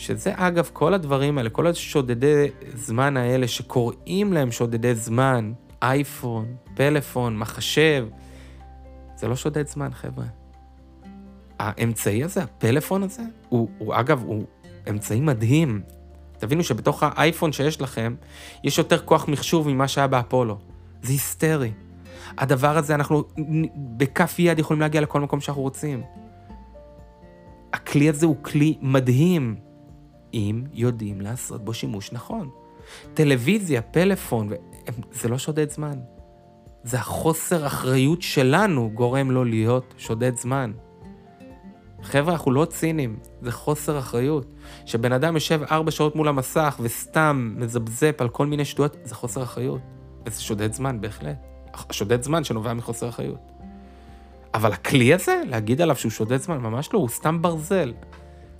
שזה אגב, כל הדברים האלה, כל השודדי זמן האלה שקוראים להם שודדי זמן, אייפון, פלאפון, מחשב, זה לא שודד זמן, חבר'ה. האמצעי הזה, הפלאפון הזה, הוא, הוא אגב, הוא אמצעי מדהים. תבינו שבתוך האייפון שיש לכם, יש יותר כוח מחשוב ממה שהיה באפולו. זה היסטרי. הדבר הזה, אנחנו בכף יד יכולים להגיע לכל מקום שאנחנו רוצים. הכלי הזה הוא כלי מדהים. אם יודעים לעשות בו שימוש נכון. טלוויזיה, פלאפון, זה לא שודד זמן. זה החוסר אחריות שלנו גורם לו להיות שודד זמן. חבר'ה, אנחנו לא ציניים, זה חוסר אחריות. שבן אדם יושב ארבע שעות מול המסך וסתם מזבזפ על כל מיני שטויות, זה חוסר אחריות. וזה שודד זמן, בהחלט. שודד זמן שנובע מחוסר אחריות. אבל הכלי הזה, להגיד עליו שהוא שודד זמן, ממש לא, הוא סתם ברזל.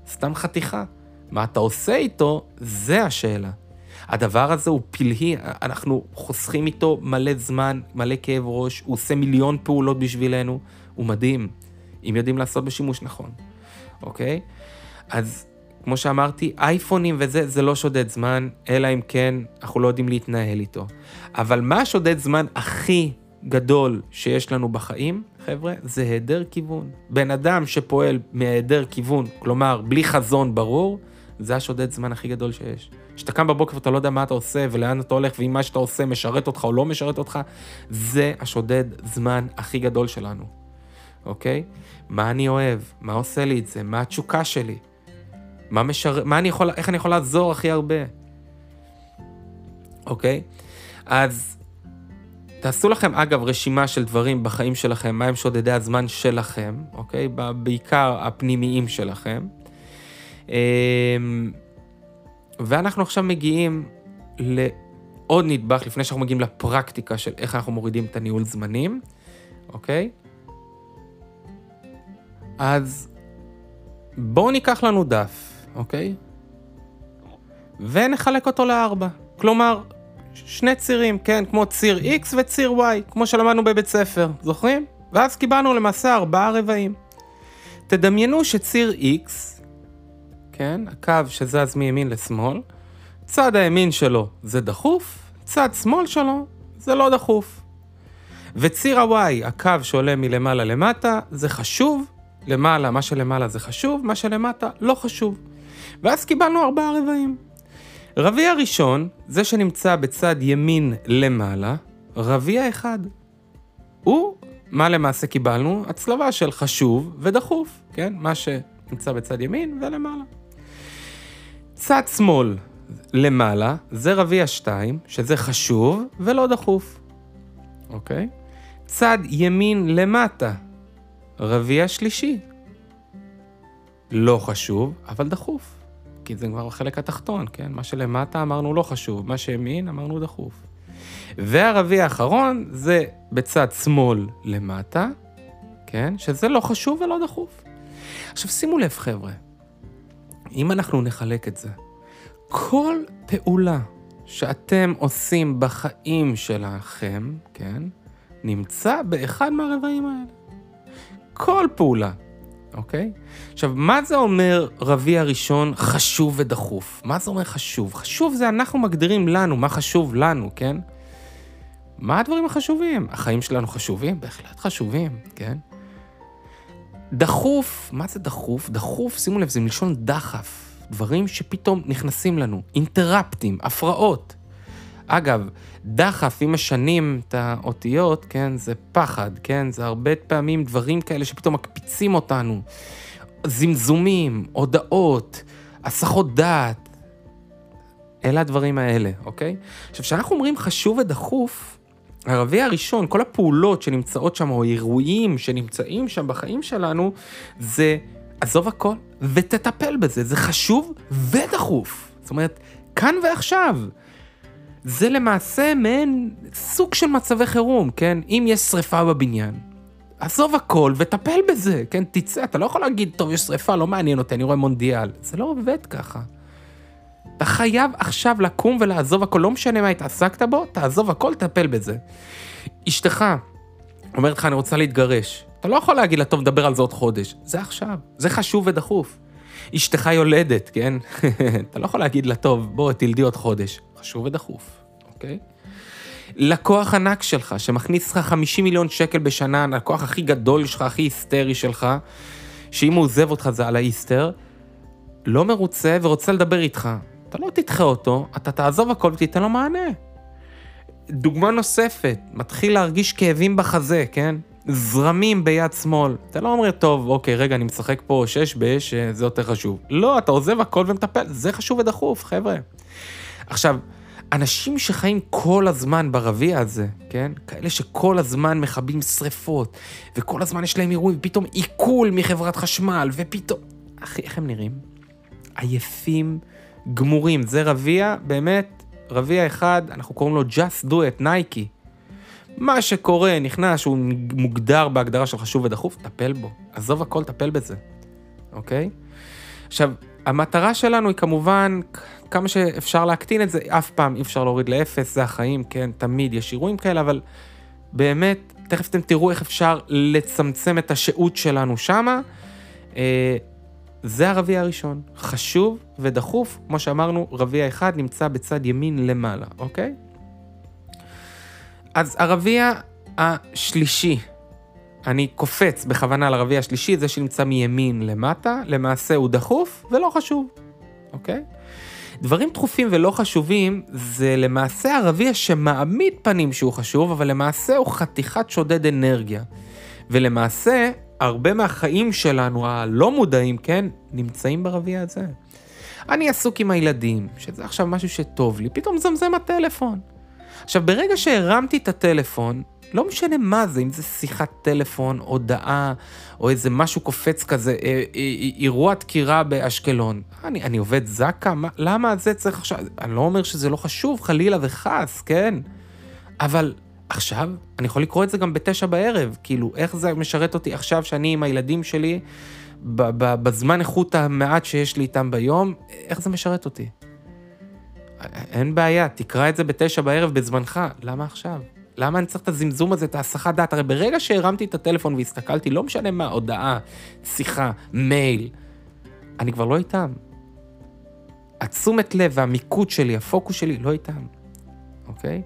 סתם חתיכה. מה אתה עושה איתו, זה השאלה. הדבר הזה הוא פלאי, אנחנו חוסכים איתו מלא זמן, מלא כאב ראש, הוא עושה מיליון פעולות בשבילנו, הוא מדהים, אם יודעים לעשות בשימוש נכון, אוקיי? אז כמו שאמרתי, אייפונים וזה, זה לא שודד זמן, אלא אם כן אנחנו לא יודעים להתנהל איתו. אבל מה שודד זמן הכי גדול שיש לנו בחיים, חבר'ה, זה היעדר כיוון. בן אדם שפועל מהיעדר כיוון, כלומר, בלי חזון ברור, זה השודד זמן הכי גדול שיש. כשאתה קם בבוקר ואתה לא יודע מה אתה עושה ולאן אתה הולך ואם מה שאתה עושה משרת אותך או לא משרת אותך, זה השודד זמן הכי גדול שלנו, אוקיי? מה אני אוהב? מה עושה לי את זה? מה התשוקה שלי? מה משרת? מה אני יכול... איך אני יכול לעזור הכי הרבה? אוקיי? אז תעשו לכם, אגב, רשימה של דברים בחיים שלכם, מה הם שודדי הזמן שלכם, אוקיי? בעיקר הפנימיים שלכם. אמ, ואנחנו עכשיו מגיעים לעוד נדבך לפני שאנחנו מגיעים לפרקטיקה של איך אנחנו מורידים את הניהול זמנים, אוקיי? אז בואו ניקח לנו דף, אוקיי? ונחלק אותו לארבע. כלומר, שני צירים, כן? כמו ציר X וציר Y, כמו שלמדנו בבית ספר, זוכרים? ואז קיבלנו למעשה ארבעה רבעים. תדמיינו שציר X כן? הקו שזז מימין לשמאל, צד הימין שלו זה דחוף, צד שמאל שלו זה לא דחוף. וציר ה-Y, הקו שעולה מלמעלה למטה, זה חשוב, למעלה, מה שלמעלה זה חשוב, מה שלמטה לא חשוב. ואז קיבלנו ארבעה רבעים. רביע ראשון, זה שנמצא בצד ימין למעלה, רביע אחד. הוא, מה למעשה קיבלנו? הצלבה של חשוב ודחוף, כן? מה שנמצא בצד ימין ולמעלה. צד שמאל למעלה זה רביע 2, שזה חשוב ולא דחוף, אוקיי? צד ימין למטה, רביע שלישי. לא חשוב, אבל דחוף. כי זה כבר החלק התחתון, כן? מה שלמטה אמרנו לא חשוב, מה שימין אמרנו דחוף. והרביע האחרון זה בצד שמאל למטה, כן? שזה לא חשוב ולא דחוף. עכשיו שימו לב חבר'ה, אם אנחנו נחלק את זה, כל פעולה שאתם עושים בחיים שלכם, כן, נמצא באחד מהרבעים האלה. כל פעולה, אוקיי? עכשיו, מה זה אומר רביע ראשון חשוב ודחוף? מה זה אומר חשוב? חשוב זה אנחנו מגדירים לנו, מה חשוב לנו, כן? מה הדברים החשובים? החיים שלנו חשובים? בהחלט חשובים, כן? דחוף, מה זה דחוף? דחוף, שימו לב, זה מלשון דחף. דברים שפתאום נכנסים לנו, אינטראפטים, הפרעות. אגב, דחף, אם משנים את האותיות, כן, זה פחד, כן, זה הרבה פעמים דברים כאלה שפתאום מקפיצים אותנו. זמזומים, הודעות, הסחות דעת. אלה הדברים האלה, אוקיי? עכשיו, כשאנחנו אומרים חשוב ודחוף, הרביע הראשון, כל הפעולות שנמצאות שם, או אירועים שנמצאים שם בחיים שלנו, זה עזוב הכל ותטפל בזה, זה חשוב ודחוף. זאת אומרת, כאן ועכשיו. זה למעשה מעין סוג של מצבי חירום, כן? אם יש שריפה בבניין, עזוב הכל וטפל בזה, כן? תצא, אתה לא יכול להגיד, טוב, יש שריפה, לא מעניין אותי, אני רואה מונדיאל. זה לא עובד ככה. אתה חייב עכשיו לקום ולעזוב הכל, לא משנה מה התעסקת בו, תעזוב הכל, תטפל בזה. אשתך אומרת לך, אני רוצה להתגרש. אתה לא יכול להגיד לה, טוב, נדבר על זה עוד חודש. זה עכשיו, זה חשוב ודחוף. אשתך יולדת, כן? אתה לא יכול להגיד לה, טוב, בוא, תלדי עוד חודש. חשוב ודחוף, אוקיי? לקוח ענק שלך, שמכניס לך 50 מיליון שקל בשנה, הלקוח הכי גדול שלך, הכי היסטרי שלך, שאם הוא עוזב אותך זה על האיסטר, לא מרוצה ורוצה לדבר איתך. אתה לא תדחה אותו, אתה תעזוב הכל ותיתן לו מענה. דוגמה נוספת, מתחיל להרגיש כאבים בחזה, כן? זרמים ביד שמאל. אתה לא אומר, טוב, אוקיי, רגע, אני משחק פה שש באש, זה יותר חשוב. לא, אתה עוזב הכל ומטפל, זה חשוב ודחוף, חבר'ה. עכשיו, אנשים שחיים כל הזמן ברביע הזה, כן? כאלה שכל הזמן מכבים שריפות, וכל הזמן יש להם אירועים, ופתאום עיכול מחברת חשמל, ופתאום... אחי, איך הם נראים? עייפים, גמורים. זה רביע, באמת, רביע אחד, אנחנו קוראים לו Just Do It, נייקי. מה שקורה, נכנס, שהוא מוגדר בהגדרה של חשוב ודחוף, טפל בו. עזוב הכל, טפל בזה, אוקיי? עכשיו, המטרה שלנו היא כמובן כמה שאפשר להקטין את זה, אף פעם אי אפשר להוריד לאפס, זה החיים, כן, תמיד יש אירועים כאלה, אבל באמת, תכף אתם תראו איך אפשר לצמצם את השהות שלנו שמה. זה הרביע הראשון, חשוב ודחוף, כמו שאמרנו, רביע אחד נמצא בצד ימין למעלה, אוקיי? אז הרביע השלישי, אני קופץ בכוונה לרביע השלישי, זה שנמצא מימין למטה, למעשה הוא דחוף ולא חשוב, אוקיי? דברים דחופים ולא חשובים זה למעשה הרביע שמעמיד פנים שהוא חשוב, אבל למעשה הוא חתיכת שודד אנרגיה. ולמעשה, הרבה מהחיים שלנו הלא מודעים, כן, נמצאים ברביע הזה. אני עסוק עם הילדים, שזה עכשיו משהו שטוב לי, פתאום זמזם הטלפון. עכשיו, ברגע שהרמתי את הטלפון, לא משנה מה זה, אם זה שיחת טלפון, הודעה, או איזה משהו קופץ כזה, אה, אה, אה, אירוע דקירה באשקלון. אני, אני עובד זקה? מה, למה זה צריך עכשיו? אני לא אומר שזה לא חשוב, חלילה וחס, כן? אבל עכשיו, אני יכול לקרוא את זה גם בתשע בערב, כאילו, איך זה משרת אותי עכשיו שאני עם הילדים שלי, בזמן איכות המעט שיש לי איתם ביום, איך זה משרת אותי? אין בעיה, תקרא את זה בתשע בערב בזמנך, למה עכשיו? למה אני צריך את הזמזום הזה, את ההסחת דעת? הרי ברגע שהרמתי את הטלפון והסתכלתי, לא משנה מה, הודעה, שיחה, מייל, אני כבר לא איתם. התשומת לב והמיקוד שלי, הפוקוס שלי, לא איתם, אוקיי?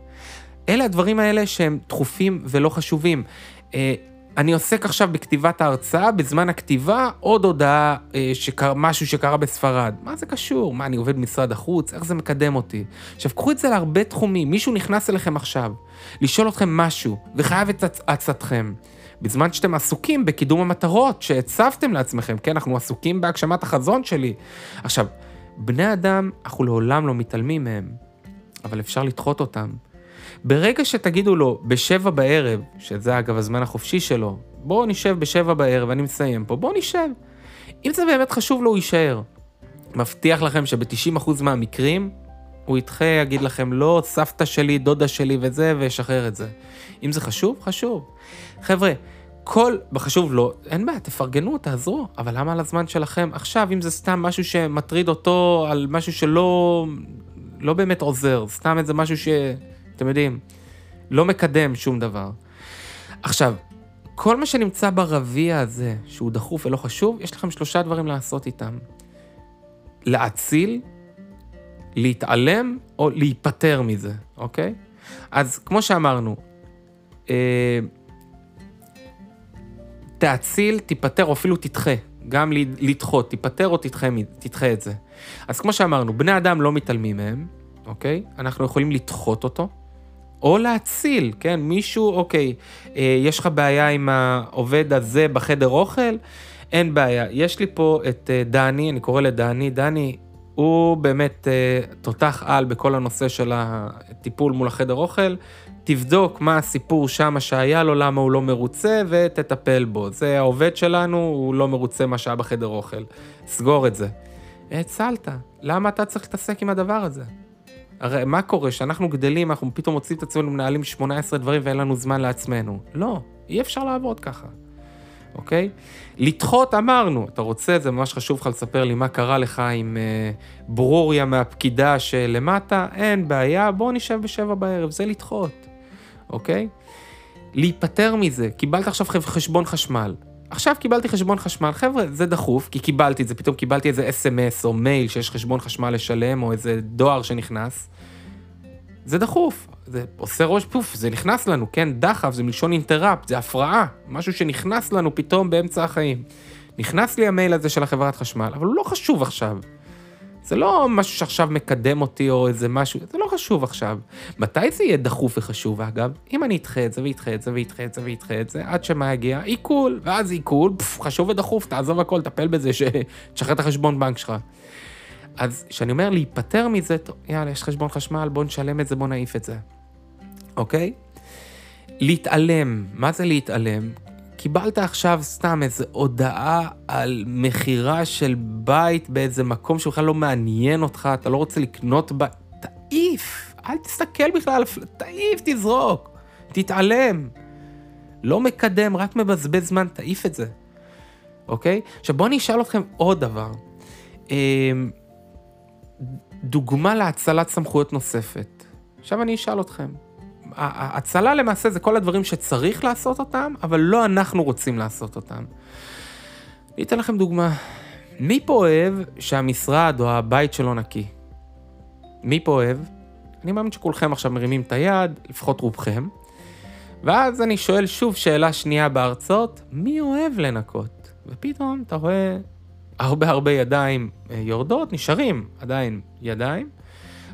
אלה הדברים האלה שהם דחופים ולא חשובים. אה, אני עוסק עכשיו בכתיבת ההרצאה, בזמן הכתיבה עוד הודעה, אה, שקר, משהו שקרה בספרד. מה זה קשור? מה, אני עובד במשרד החוץ? איך זה מקדם אותי? עכשיו, קחו את זה להרבה תחומים. מישהו נכנס אליכם עכשיו, לשאול אתכם משהו, וחייב את עצתכם. בזמן שאתם עסוקים בקידום המטרות שהצבתם לעצמכם, כן, אנחנו עסוקים בהגשמת החזון שלי. עכשיו, בני אדם, אנחנו לעולם לא מתעלמים מהם, אבל אפשר לדחות אותם. ברגע שתגידו לו בשבע בערב, שזה אגב הזמן החופשי שלו, בואו נשב בשבע בערב, אני מסיים פה, בואו נשב. אם זה באמת חשוב לו, הוא יישאר. מבטיח לכם שב-90% מהמקרים, הוא ידחה, יגיד לכם, לא, סבתא שלי, דודה שלי וזה, וישחרר את זה. אם זה חשוב, חשוב. חבר'ה, כל, בחשוב לו, אין בעיה, תפרגנו, תעזרו, אבל למה על הזמן שלכם? עכשיו, אם זה סתם משהו שמטריד אותו על משהו שלא לא באמת עוזר, סתם איזה משהו שאתם יודעים, לא מקדם שום דבר. עכשיו, כל מה שנמצא ברביע הזה, שהוא דחוף ולא חשוב, יש לכם שלושה דברים לעשות איתם. להציל, להתעלם או להיפטר מזה, אוקיי? אז כמו שאמרנו, אה, תאציל, תיפטר או אפילו תדחה. גם לדחות, תיפטר או תדחה, תדחה את זה. אז כמו שאמרנו, בני אדם לא מתעלמים מהם, אוקיי? אנחנו יכולים לדחות אותו, או להציל, כן? מישהו, אוקיי, אה, יש לך בעיה עם העובד הזה בחדר אוכל? אין בעיה. יש לי פה את אה, דני, אני קורא לדני, דני, הוא באמת אה, תותח על בכל הנושא של הטיפול מול החדר אוכל. תבדוק מה הסיפור שם שהיה לו, למה הוא לא מרוצה, ותטפל בו. זה העובד שלנו, הוא לא מרוצה מה שהיה בחדר אוכל. סגור את זה. הצלת, למה אתה צריך להתעסק עם הדבר הזה? הרי מה קורה, שאנחנו גדלים, אנחנו פתאום מוצאים את עצמנו מנהלים 18 דברים ואין לנו זמן לעצמנו. לא, אי אפשר לעבוד ככה, אוקיי? לדחות אמרנו, אתה רוצה, זה ממש חשוב לך לספר לי מה קרה לך עם אה, ברוריה מהפקידה שלמטה, אין בעיה, בוא נשב בשבע בערב, זה לדחות. אוקיי? להיפטר מזה, קיבלת עכשיו חשבון חשמל. עכשיו קיבלתי חשבון חשמל, חבר'ה, זה דחוף, כי קיבלתי את זה, פתאום קיבלתי איזה אס.אם.אס או מייל שיש חשבון חשמל לשלם, או איזה דואר שנכנס. זה דחוף, זה עושה ראש פוף, זה נכנס לנו, כן? דחף, זה מלשון אינטראפט, זה הפרעה, משהו שנכנס לנו פתאום באמצע החיים. נכנס לי המייל הזה של החברת חשמל, אבל הוא לא חשוב עכשיו. זה לא משהו שעכשיו מקדם אותי או איזה משהו, זה לא חשוב עכשיו. מתי זה יהיה דחוף וחשוב אגב? אם אני אדחה את זה ואדחה את זה ואדחה את זה ואדחה את זה, עד שמה יגיע? עיכול, ואז עיכול, חשוב ודחוף, תעזוב הכל, טפל בזה, שתשחרר את החשבון בנק שלך. אז כשאני אומר להיפטר מזה, טוב, יאללה, יש חשבון חשמל, בוא נשלם את זה, בוא נעיף את זה. אוקיי? להתעלם, מה זה להתעלם? קיבלת עכשיו סתם איזו הודעה על מכירה של בית באיזה מקום שבכלל לא מעניין אותך, אתה לא רוצה לקנות בית, תעיף, אל תסתכל בכלל, תעיף, תזרוק, תתעלם. לא מקדם, רק מבזבז זמן, תעיף את זה, אוקיי? עכשיו בואו אני אשאל אתכם עוד דבר. אמ, דוגמה להצלת סמכויות נוספת. עכשיו אני אשאל אתכם, ההצלה למעשה זה כל הדברים שצריך לעשות אותם, אבל לא אנחנו רוצים לעשות אותם. אני אתן לכם דוגמה. מי פה אוהב שהמשרד או הבית שלו נקי? מי פה אוהב? אני מאמין שכולכם עכשיו מרימים את היד, לפחות רובכם. ואז אני שואל שוב שאלה שנייה בהרצאות, מי אוהב לנקות? ופתאום אתה רואה הרבה הרבה ידיים אה, יורדות, נשארים עדיין ידיים.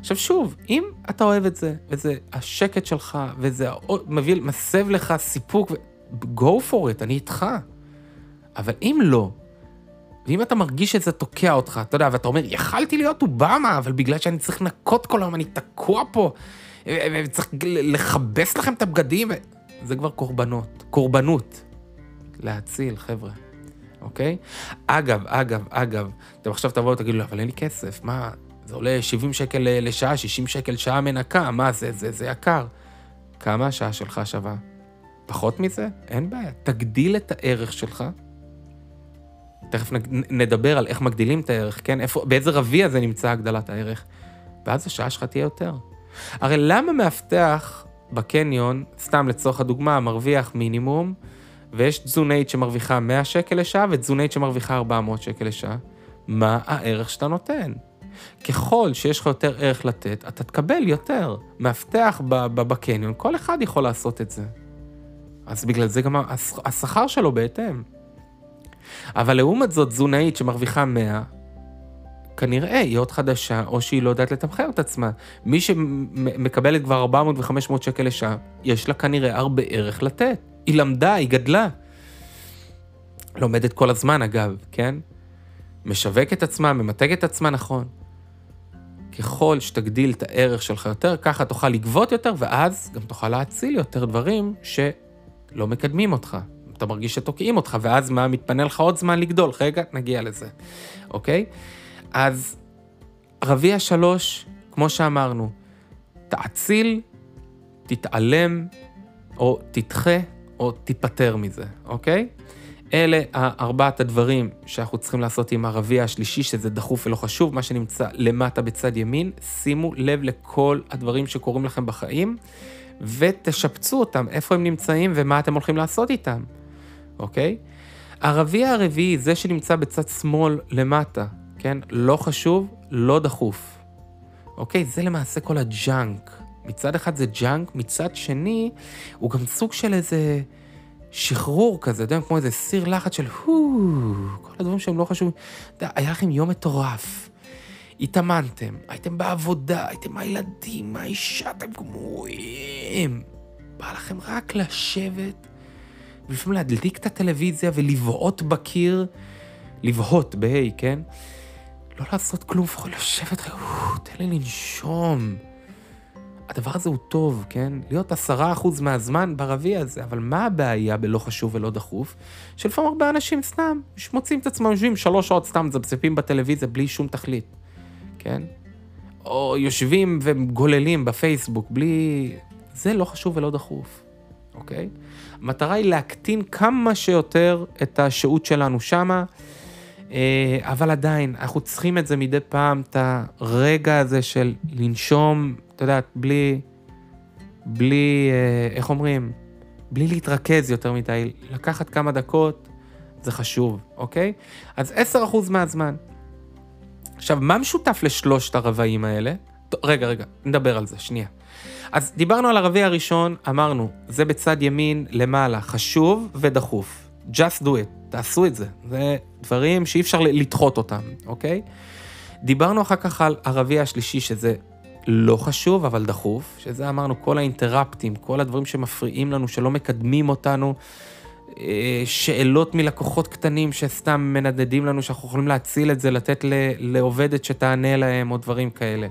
עכשיו שוב, אם אתה אוהב את זה, וזה השקט שלך, וזה מביא, מסב לך סיפוק, go for it, אני איתך. אבל אם לא, ואם אתה מרגיש שזה תוקע אותך, אתה יודע, ואתה אומר, יכלתי להיות אובמה, אבל בגלל שאני צריך לנקות כל היום, אני תקוע פה, וצריך לכבס לכם את הבגדים, זה כבר קורבנות, קורבנות. להציל, חבר'ה, אוקיי? אגב, אגב, אגב, אתם עכשיו תבואו ותגידו, אבל אין לי כסף, מה, זה עולה 70 שקל לשעה, 60 שקל שעה מנקה, מה זה, זה, זה יקר. כמה השעה שלך שווה? פחות מזה? אין בעיה. תגדיל את הערך שלך. תכף נדבר על איך מגדילים את הערך, כן? איפה, באיזה רביע זה נמצא הגדלת הערך. ואז השעה שלך תהיה יותר. הרי למה מאבטח בקניון, סתם לצורך הדוגמה, מרוויח מינימום, ויש תזונאית שמרוויחה 100 שקל לשעה ותזונאית שמרוויחה 400 שקל לשעה? מה הערך שאתה נותן? ככל שיש לך יותר ערך לתת, אתה תקבל יותר. מאבטח בקניון, כל אחד יכול לעשות את זה. אז בגלל זה גם השכר שלו בהתאם. אבל לעומת זאת, תזונאית שמרוויחה 100, כנראה היא עוד חדשה, או שהיא לא יודעת לתמחר את עצמה. מי שמקבלת כבר 400 ו-500 שקל לשעה, יש לה כנראה הרבה ערך לתת. היא למדה, היא גדלה. לומדת כל הזמן, אגב, כן? משווק את עצמה, ממתג את עצמה נכון. ככל שתגדיל את הערך שלך יותר, ככה תוכל לגבות יותר, ואז גם תוכל להציל יותר דברים שלא מקדמים אותך. אתה מרגיש שתוקעים אותך, ואז מה, מתפנה לך עוד זמן לגדול. רגע, נגיע לזה, אוקיי? אז רביע שלוש, כמו שאמרנו, תאציל, תתעלם, או תדחה, או תיפטר מזה, אוקיי? אלה ארבעת הדברים שאנחנו צריכים לעשות עם הרביע השלישי, שזה דחוף ולא חשוב, מה שנמצא למטה בצד ימין. שימו לב לכל הדברים שקורים לכם בחיים, ותשפצו אותם, איפה הם נמצאים ומה אתם הולכים לעשות איתם, אוקיי? הרביע הרביעי, זה שנמצא בצד שמאל למטה, כן? לא חשוב, לא דחוף. אוקיי? זה למעשה כל ה junk. מצד אחד זה junk, מצד שני, הוא גם סוג של איזה... שחרור כזה, אתה יודע, כמו איזה סיר לחץ של הו, כל הדברים שהם לא חשובים. אתה יודע, היה לכם יום מטורף. התאמנתם, הייתם בעבודה, הייתם הילדים, האישה, אתם גמורים. בא לכם רק לשבת, ולפעמים להדליק את הטלוויזיה ולבעוט בקיר, לבהות בה', כן? לא לעשות כלום, יכול לשבת, תן לי לנשום. הדבר הזה הוא טוב, כן? להיות עשרה אחוז מהזמן ברביע הזה, אבל מה הבעיה בלא חשוב ולא דחוף? שלפעמים הרבה אנשים סתם מוצאים את עצמם יושבים שלוש שעות סתם מזפזפים בטלוויזיה בלי שום תכלית, כן? או יושבים וגוללים בפייסבוק בלי... זה לא חשוב ולא דחוף, אוקיי? המטרה היא להקטין כמה שיותר את השהות שלנו שמה, אה, אבל עדיין, אנחנו צריכים את זה מדי פעם, את הרגע הזה של לנשום את יודעת, בלי, בלי, אה, איך אומרים? בלי להתרכז יותר מדי, לקחת כמה דקות, זה חשוב, אוקיי? אז 10% מהזמן. עכשיו, מה משותף לשלושת הרבעים האלה? רגע, רגע, נדבר על זה, שנייה. אז דיברנו על הרביע הראשון, אמרנו, זה בצד ימין למעלה, חשוב ודחוף. just do it, תעשו את זה. זה דברים שאי אפשר לדחות אותם, אוקיי? דיברנו אחר כך על הרביע השלישי, שזה לא חשוב, אבל דחוף, שזה אמרנו כל האינטראפטים, כל הדברים שמפריעים לנו, שלא מקדמים אותנו, אה, שאלות מלקוחות קטנים שסתם מנדדים לנו, שאנחנו יכולים להציל את זה, לתת לעובדת שתענה להם, או דברים כאלה,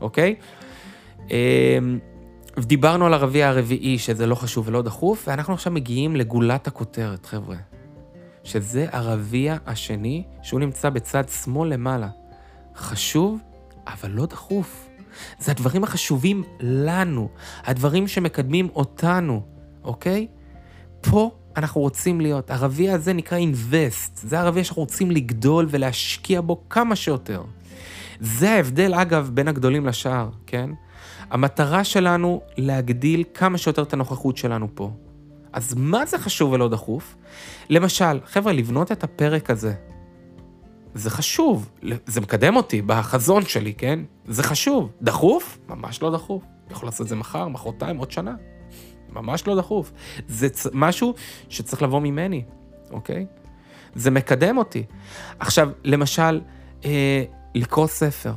אוקיי? אה, דיברנו על הרביע הרביעי, שזה לא חשוב ולא דחוף, ואנחנו עכשיו מגיעים לגולת הכותרת, חבר'ה. שזה הרביע השני, שהוא נמצא בצד שמאל למעלה. חשוב, אבל לא דחוף. זה הדברים החשובים לנו, הדברים שמקדמים אותנו, אוקיי? פה אנחנו רוצים להיות. הרביע הזה נקרא invest, זה הרביע שאנחנו רוצים לגדול ולהשקיע בו כמה שיותר. זה ההבדל, אגב, בין הגדולים לשאר, כן? המטרה שלנו להגדיל כמה שיותר את הנוכחות שלנו פה. אז מה זה חשוב ולא דחוף? למשל, חבר'ה, לבנות את הפרק הזה זה חשוב, זה מקדם אותי בחזון שלי, כן? זה חשוב. דחוף? ממש לא דחוף. יכול לעשות את זה מחר, מחרתיים, עוד שנה. ממש לא דחוף. זה צ... משהו שצריך לבוא ממני, אוקיי? זה מקדם אותי. עכשיו, למשל, אה, לקרוא ספר,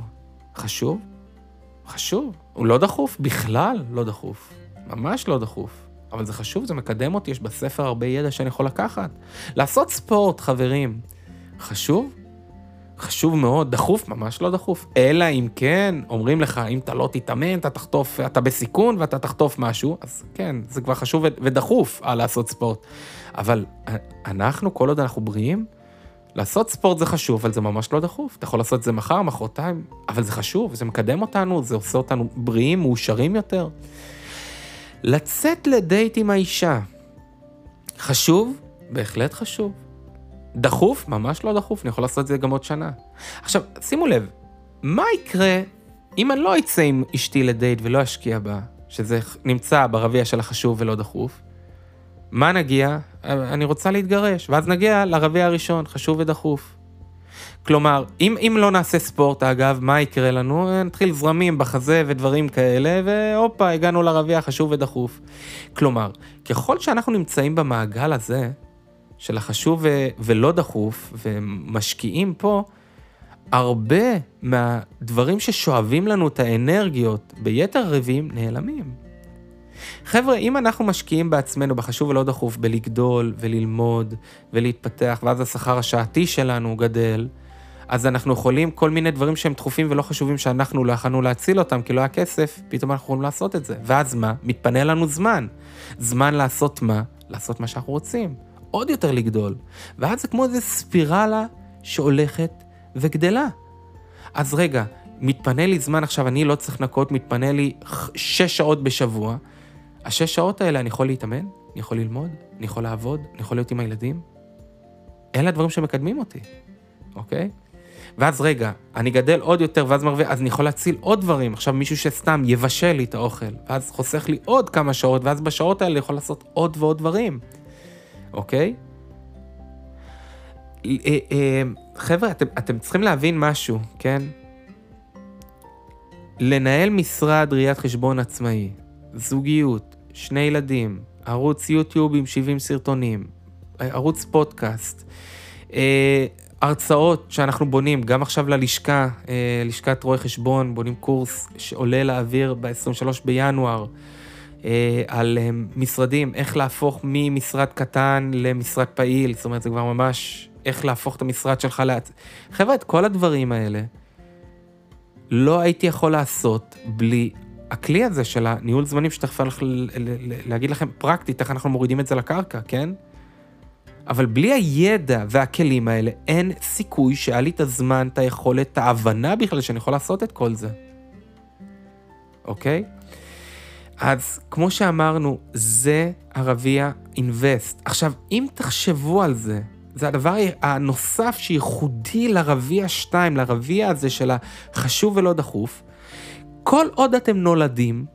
חשוב? חשוב. הוא לא דחוף, בכלל לא דחוף. ממש לא דחוף. אבל זה חשוב, זה מקדם אותי, יש בספר הרבה ידע שאני יכול לקחת. לעשות ספורט, חברים, חשוב? חשוב מאוד, דחוף, ממש לא דחוף. אלא אם כן, אומרים לך, אם אתה לא תתאמן, אתה תחטוף, אתה בסיכון ואתה תחטוף משהו, אז כן, זה כבר חשוב ודחוף על לעשות ספורט. אבל אנחנו, כל עוד אנחנו בריאים, לעשות ספורט זה חשוב, אבל זה ממש לא דחוף. אתה יכול לעשות את זה מחר, מחרתיים, אבל זה חשוב, זה מקדם אותנו, זה עושה אותנו בריאים, מאושרים יותר. לצאת לדייט עם האישה, חשוב? בהחלט חשוב. דחוף? ממש לא דחוף, אני יכול לעשות את זה גם עוד שנה. עכשיו, שימו לב, מה יקרה אם אני לא אצא עם אשתי לדייט ולא אשקיע בה, שזה נמצא ברביע של החשוב ולא דחוף? מה נגיע? אני רוצה להתגרש, ואז נגיע לרביע הראשון, חשוב ודחוף. כלומר, אם, אם לא נעשה ספורט, אגב, מה יקרה לנו? נתחיל זרמים בחזה ודברים כאלה, והופה, הגענו לרביע החשוב ודחוף. כלומר, ככל שאנחנו נמצאים במעגל הזה, של החשוב ולא דחוף, ומשקיעים פה, הרבה מהדברים ששואבים לנו את האנרגיות ביתר הרביעים נעלמים. חבר'ה, אם אנחנו משקיעים בעצמנו בחשוב ולא דחוף בלגדול וללמוד ולהתפתח, ואז השכר השעתי שלנו גדל, אז אנחנו יכולים כל מיני דברים שהם דחופים ולא חשובים שאנחנו לא יכולנו להציל אותם כי לא היה כסף, פתאום אנחנו יכולים לעשות את זה. ואז מה? מתפנה לנו זמן. זמן לעשות מה? לעשות מה שאנחנו רוצים. עוד יותר לגדול. ואז זה כמו איזה ספירלה שהולכת וגדלה. אז רגע, מתפנה לי זמן עכשיו, אני לא צריך לנקות, מתפנה לי שש שעות בשבוע. השש שעות האלה אני יכול להתאמן, אני יכול ללמוד, אני יכול לעבוד, אני יכול להיות עם הילדים. אלה הדברים שמקדמים אותי, אוקיי? ואז רגע, אני גדל עוד יותר ואז מרוויח, אז אני יכול להציל עוד דברים. עכשיו מישהו שסתם יבשל לי את האוכל, ואז חוסך לי עוד כמה שעות, ואז בשעות האלה יכול לעשות עוד ועוד דברים, אוקיי? אה, אה, חבר'ה, אתם, אתם צריכים להבין משהו, כן? לנהל משרד ראיית חשבון עצמאי, זוגיות, שני ילדים, ערוץ יוטיוב עם 70 סרטונים, ערוץ פודקאסט, אה, הרצאות שאנחנו בונים, גם עכשיו ללשכה, אה, לשכת רואי חשבון, בונים קורס שעולה לאוויר ב-23 בינואר, אה, על אה, משרדים, איך להפוך ממשרד קטן למשרד פעיל, זאת אומרת, זה כבר ממש איך להפוך את המשרד שלך לעצ... חבר'ה, את כל הדברים האלה לא הייתי יכול לעשות בלי הכלי הזה של הניהול זמנים, שתכף אני הולך להגיד לכם פרקטית איך אנחנו מורידים את זה לקרקע, כן? אבל בלי הידע והכלים האלה, אין סיכוי שהיה לי את הזמן, את היכולת, את ההבנה בכלל שאני יכול לעשות את כל זה. אוקיי? אז כמו שאמרנו, זה הרביע אינבסט. עכשיו, אם תחשבו על זה, זה הדבר הנוסף שייחודי לרביע 2, לרביע הזה של החשוב ולא דחוף. כל עוד אתם נולדים,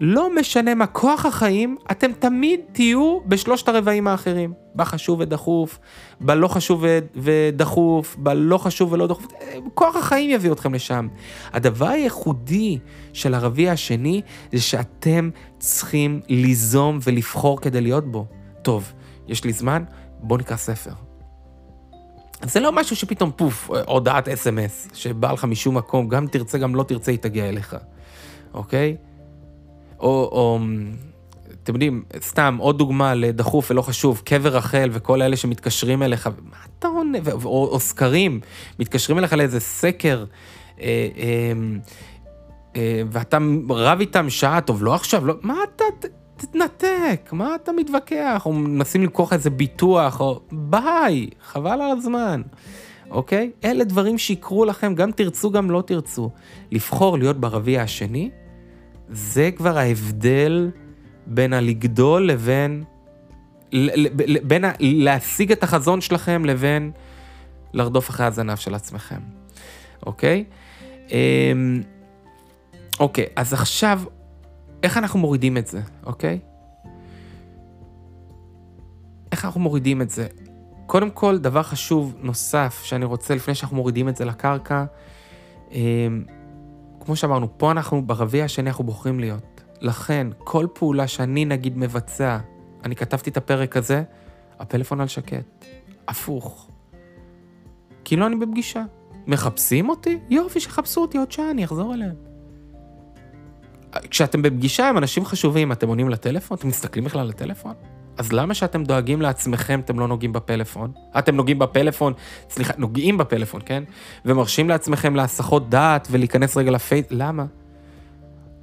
לא משנה מה כוח החיים, אתם תמיד תהיו בשלושת הרבעים האחרים. בחשוב ודחוף, בלא חשוב ודחוף, בלא חשוב ולא דחוף. כוח החיים יביא אתכם לשם. הדבר הייחודי של הרביע השני, זה שאתם צריכים ליזום ולבחור כדי להיות בו. טוב, יש לי זמן, בוא נקרא ספר. זה לא משהו שפתאום פוף, הודעת אס.אם.אס, שבא לך משום מקום, גם תרצה, גם לא תרצה, היא תגיע אליך, אוקיי? או, או, אתם יודעים, סתם, עוד דוגמה לדחוף ולא חשוב, קבר רחל וכל אלה שמתקשרים אליך, מה אתה עונה? או, או סקרים, מתקשרים אליך לאיזה סקר, אה, אה, אה, ואתה רב איתם שעה, טוב, לא עכשיו, לא, מה אתה... תתנתק, מה אתה מתווכח? או מנסים למכור לך איזה ביטוח, או ביי, חבל על הזמן, אוקיי? אלה דברים שיקרו לכם, גם תרצו, גם לא תרצו. לבחור להיות ברביע השני, זה כבר ההבדל בין הלגדול לבין... בין להשיג את החזון שלכם לבין לרדוף אחרי הזנב של עצמכם, אוקיי? אמ, אוקיי, אז עכשיו איך אנחנו מורידים את זה, אוקיי? איך אנחנו מורידים את זה? קודם כל, דבר חשוב נוסף שאני רוצה, לפני שאנחנו מורידים את זה לקרקע, אה, כמו שאמרנו, פה אנחנו, ברביע השני אנחנו בוחרים להיות. לכן, כל פעולה שאני נגיד מבצע, אני כתבתי את הפרק הזה, הפלאפון על שקט. הפוך. כאילו אני בפגישה. מחפשים אותי? יופי, שיחפשו אותי עוד שעה, אני אחזור אליהם. כשאתם בפגישה עם אנשים חשובים, אתם עונים לטלפון? אתם מסתכלים בכלל לטלפון? אז למה שאתם דואגים לעצמכם, אתם לא נוגעים בפלאפון? אתם נוגעים בפלאפון, סליחה, נוגעים בפלאפון, כן? ומרשים לעצמכם להסחות דעת ולהיכנס רגע לפייס, למה?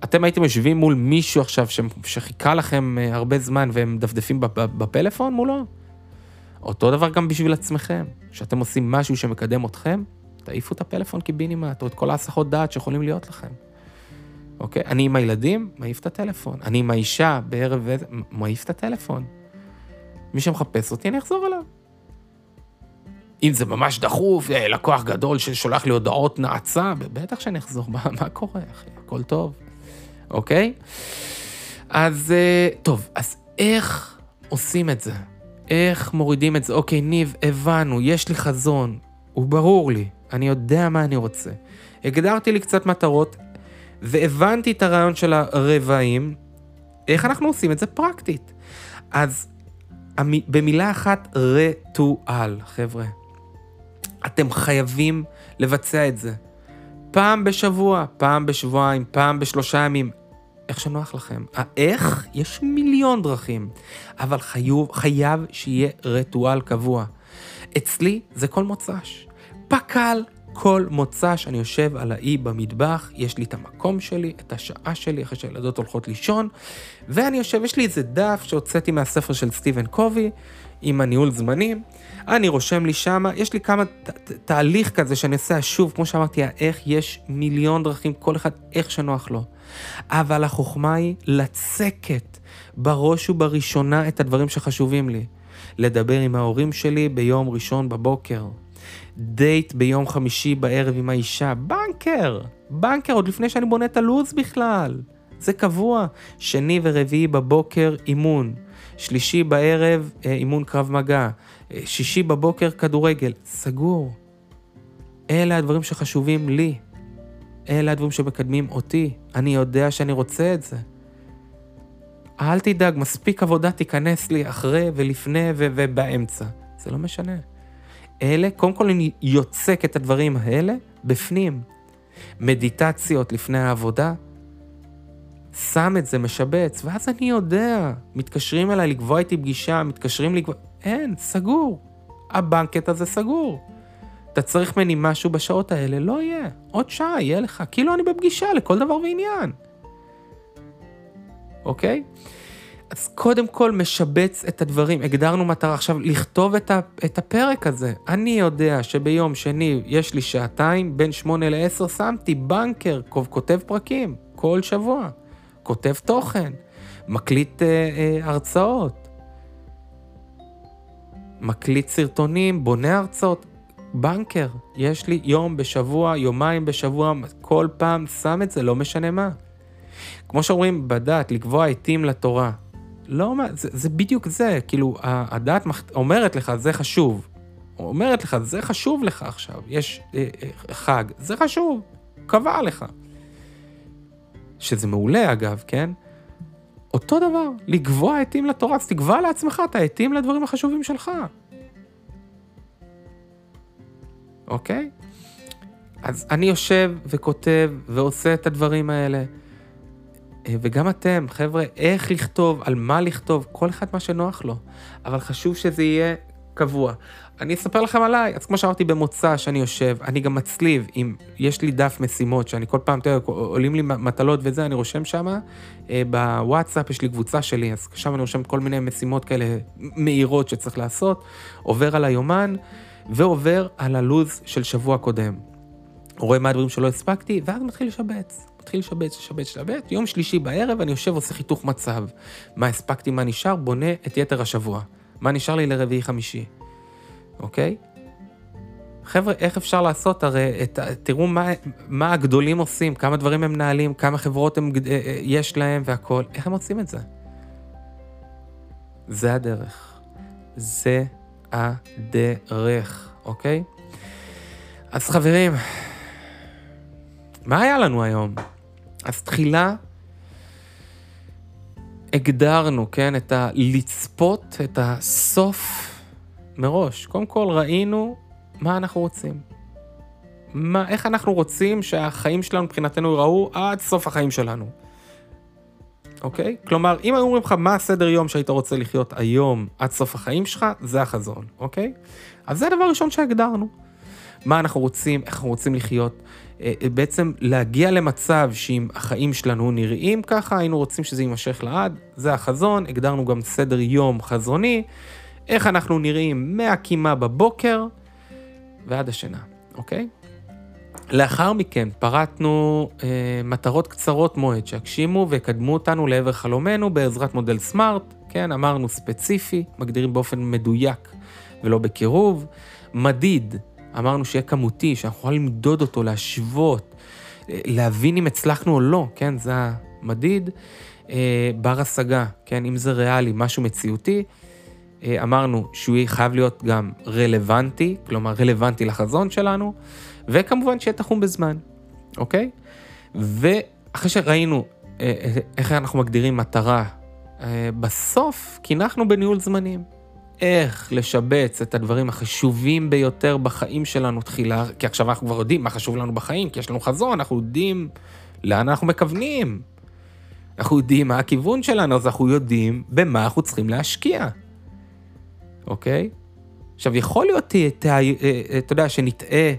אתם הייתם יושבים מול מישהו עכשיו שחיכה לכם אה, הרבה זמן והם מדפדפים בפלאפון מולו? אותו דבר גם בשביל עצמכם. כשאתם עושים משהו שמקדם אתכם, תעיפו את הפלאפון קיבינימט, או את כל ההסחות דעת שיכולים להיות לכם. אוקיי? אני עם הילדים, מעיף את הטלפון. אני עם האישה בערב, מעיף את הטלפון. מי שמחפש אותי, אני אחזור אליו. אם זה ממש דחוף, אה, לקוח גדול ששולח לי הודעות נאצה, בטח שאני אחזור, מה, מה קורה, אחי? הכל טוב, אוקיי? אז אה, טוב, אז איך עושים את זה? איך מורידים את זה? אוקיי, ניב, הבנו, יש לי חזון, הוא ברור לי, אני יודע מה אני רוצה. הגדרתי לי קצת מטרות, והבנתי את הרעיון של הרבעים, איך אנחנו עושים את זה פרקטית. אז במילה אחת, רטואל, חבר'ה. אתם חייבים לבצע את זה. פעם בשבוע, פעם בשבועיים, פעם בשלושה ימים, איך שנוח לכם. האיך, יש מיליון דרכים, אבל חיוב, חייב שיהיה רטואל קבוע. אצלי זה כל מוצ"ש. פק"ל כל מוצא שאני יושב על האי במטבח, יש לי את המקום שלי, את השעה שלי, אחרי שהילדות הולכות לישון, ואני יושב, יש לי איזה דף שהוצאתי מהספר של סטיבן קובי, עם הניהול זמנים, אני רושם לי שמה, יש לי כמה ת, תהליך כזה שאני עושה שוב, כמו שאמרתי, איך יש מיליון דרכים, כל אחד איך שנוח לו. אבל החוכמה היא לצקת בראש ובראשונה את הדברים שחשובים לי. לדבר עם ההורים שלי ביום ראשון בבוקר. דייט ביום חמישי בערב עם האישה. בנקר! בנקר, עוד לפני שאני בונה את הלו"ז בכלל. זה קבוע. שני ורביעי בבוקר אימון. שלישי בערב אה, אימון קרב מגע. אה, שישי בבוקר כדורגל. סגור. אלה הדברים שחשובים לי. אלה הדברים שמקדמים אותי. אני יודע שאני רוצה את זה. אל תדאג, מספיק עבודה תיכנס לי אחרי ולפני ובאמצע. זה לא משנה. אלה, קודם כל אני יוצק את הדברים האלה בפנים. מדיטציות לפני העבודה, שם את זה, משבץ, ואז אני יודע, מתקשרים אליי לקבוע איתי פגישה, מתקשרים לקבוע... אין, סגור. הבנקט הזה סגור. אתה צריך ממני משהו בשעות האלה, לא יהיה. עוד שעה יהיה לך, כאילו אני בפגישה לכל דבר ועניין. אוקיי? אז קודם כל משבץ את הדברים, הגדרנו מטרה. עכשיו, לכתוב את, ה, את הפרק הזה. אני יודע שביום שני יש לי שעתיים, בין שמונה לעשר שמתי בנקר, כותב פרקים, כל שבוע. כותב תוכן, מקליט אה, אה, הרצאות, מקליט סרטונים, בונה הרצאות. בנקר, יש לי יום בשבוע, יומיים בשבוע, כל פעם שם את זה, לא משנה מה. כמו שאומרים בדת, לקבוע עטים לתורה. לא, זה, זה בדיוק זה, כאילו, הדת אומרת לך, זה חשוב. אומרת לך, זה חשוב לך עכשיו, יש אה, אה, חג, זה חשוב, קבע לך. שזה מעולה אגב, כן? אותו דבר, לקבוע עטים לתורה, אז תקבע לעצמך את העטים לדברים החשובים שלך. אוקיי? אז אני יושב וכותב ועושה את הדברים האלה. אה, וגם אתם, חבר'ה, איך לכתוב, על מה לכתוב, כל אחד מה שנוח לו. אבל חשוב שזה יהיה קבוע. אני אספר לכם עליי, אז כמו שאמרתי במוצא שאני יושב, אני גם מצליב, אם יש לי דף משימות, שאני כל פעם, תראה, עולים לי מטלות וזה, אני רושם שם, אה, בוואטסאפ יש לי קבוצה שלי, אז שם אני רושם כל מיני משימות כאלה מהירות שצריך לעשות, עובר על היומן, ועובר על הלו"ז של שבוע קודם. רואה מה הדברים שלא הספקתי, ואז מתחיל לשבץ. מתחיל לשבץ, לשבץ, לשבץ, יום שלישי בערב אני יושב עושה חיתוך מצב. מה הספקתי, מה נשאר, בונה את יתר השבוע. מה נשאר לי לרביעי חמישי. אוקיי? חבר'ה, איך אפשר לעשות? הרי את, תראו מה, מה הגדולים עושים, כמה דברים הם מנהלים, כמה חברות הם, אה, אה, יש להם והכול, איך הם עושים את זה? זה הדרך. זה הדרך, אוקיי? אז חברים, מה היה לנו היום? אז תחילה הגדרנו, כן, את הלצפות, את הסוף מראש. קודם כל ראינו מה אנחנו רוצים. מה, איך אנחנו רוצים שהחיים שלנו מבחינתנו ייראו עד סוף החיים שלנו. אוקיי? כלומר, אם היו אומרים לך מה הסדר יום שהיית רוצה לחיות היום עד סוף החיים שלך, זה החזון, אוקיי? אז זה הדבר הראשון שהגדרנו. מה אנחנו רוצים, איך אנחנו רוצים לחיות. אה, אה, בעצם להגיע למצב שאם החיים שלנו נראים ככה, היינו רוצים שזה יימשך לעד, זה החזון, הגדרנו גם סדר יום חזוני, איך אנחנו נראים מהקימה בבוקר ועד השינה, אוקיי? לאחר מכן פרטנו אה, מטרות קצרות מועד שיגשימו ויקדמו אותנו לעבר חלומנו בעזרת מודל סמארט, כן, אמרנו ספציפי, מגדירים באופן מדויק ולא בקירוב, מדיד, אמרנו שיהיה כמותי, שאנחנו יכולים למדוד אותו, להשוות, אה, להבין אם הצלחנו או לא, כן, זה המדיד. אה, בר השגה, כן, אם זה ריאלי, משהו מציאותי, אה, אמרנו שהוא חייב להיות גם רלוונטי, כלומר רלוונטי לחזון שלנו, וכמובן שיהיה תחום בזמן, אוקיי? ואחרי שראינו איך אנחנו מגדירים מטרה, בסוף קינחנו בניהול זמנים. איך לשבץ את הדברים החשובים ביותר בחיים שלנו תחילה, כי עכשיו אנחנו כבר יודעים מה חשוב לנו בחיים, כי יש לנו חזון, אנחנו יודעים לאן אנחנו מכוונים. אנחנו יודעים מה הכיוון שלנו, אז אנחנו יודעים במה אנחנו צריכים להשקיע, אוקיי? עכשיו, יכול להיות, אתה יודע, שנטעה,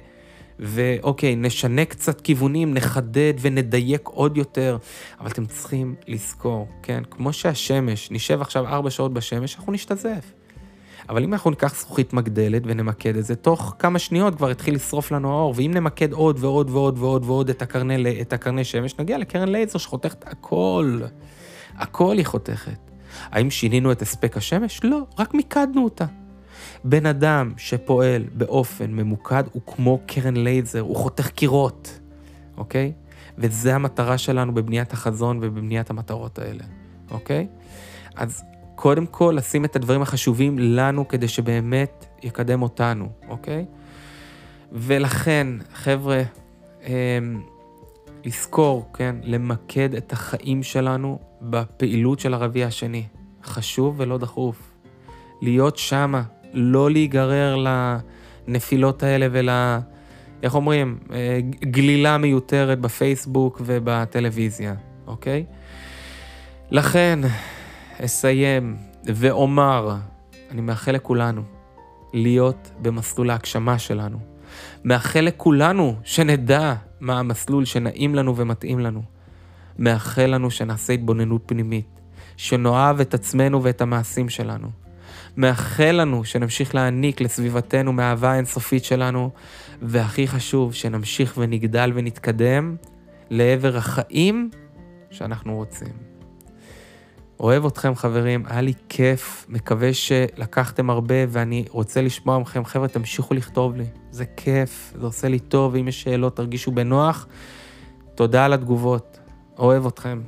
ואוקיי, נשנה קצת כיוונים, נחדד ונדייק עוד יותר, אבל אתם צריכים לזכור, כן? כמו שהשמש, נשב עכשיו ארבע שעות בשמש, אנחנו נשתזף. אבל אם אנחנו ניקח זכוכית מגדלת ונמקד את זה, תוך כמה שניות כבר יתחיל לשרוף לנו האור, ואם נמקד עוד ועוד ועוד ועוד ועוד את הקרני, את הקרני שמש, נגיע לקרן לייזר שחותכת הכל. הכל היא חותכת. האם שינינו את הספק השמש? לא, רק מיקדנו אותה. בן אדם שפועל באופן ממוקד הוא כמו קרן לייזר, הוא חותך קירות, אוקיי? וזה המטרה שלנו בבניית החזון ובבניית המטרות האלה, אוקיי? אז קודם כל לשים את הדברים החשובים לנו כדי שבאמת יקדם אותנו, אוקיי? ולכן, חבר'ה, אמ, לזכור, כן, למקד את החיים שלנו בפעילות של הרביע השני. חשוב ולא דחוף. להיות שמה, לא להיגרר לנפילות האלה ול... איך אומרים? אה, גלילה מיותרת בפייסבוק ובטלוויזיה, אוקיי? לכן, אסיים ואומר, אני מאחל לכולנו להיות במסלול ההגשמה שלנו. מאחל לכולנו שנדע מה המסלול שנעים לנו ומתאים לנו. מאחל לנו שנעשה התבוננות פנימית, שנאהב את עצמנו ואת המעשים שלנו. מאחל לנו שנמשיך להעניק לסביבתנו מהאהבה האינסופית שלנו, והכי חשוב, שנמשיך ונגדל ונתקדם לעבר החיים שאנחנו רוצים. אוהב אתכם חברים, היה לי כיף, מקווה שלקחתם הרבה ואני רוצה לשמוע מכם, חבר'ה, תמשיכו לכתוב לי, זה כיף, זה עושה לי טוב, ואם יש שאלות תרגישו בנוח. תודה על התגובות, אוהב אתכם.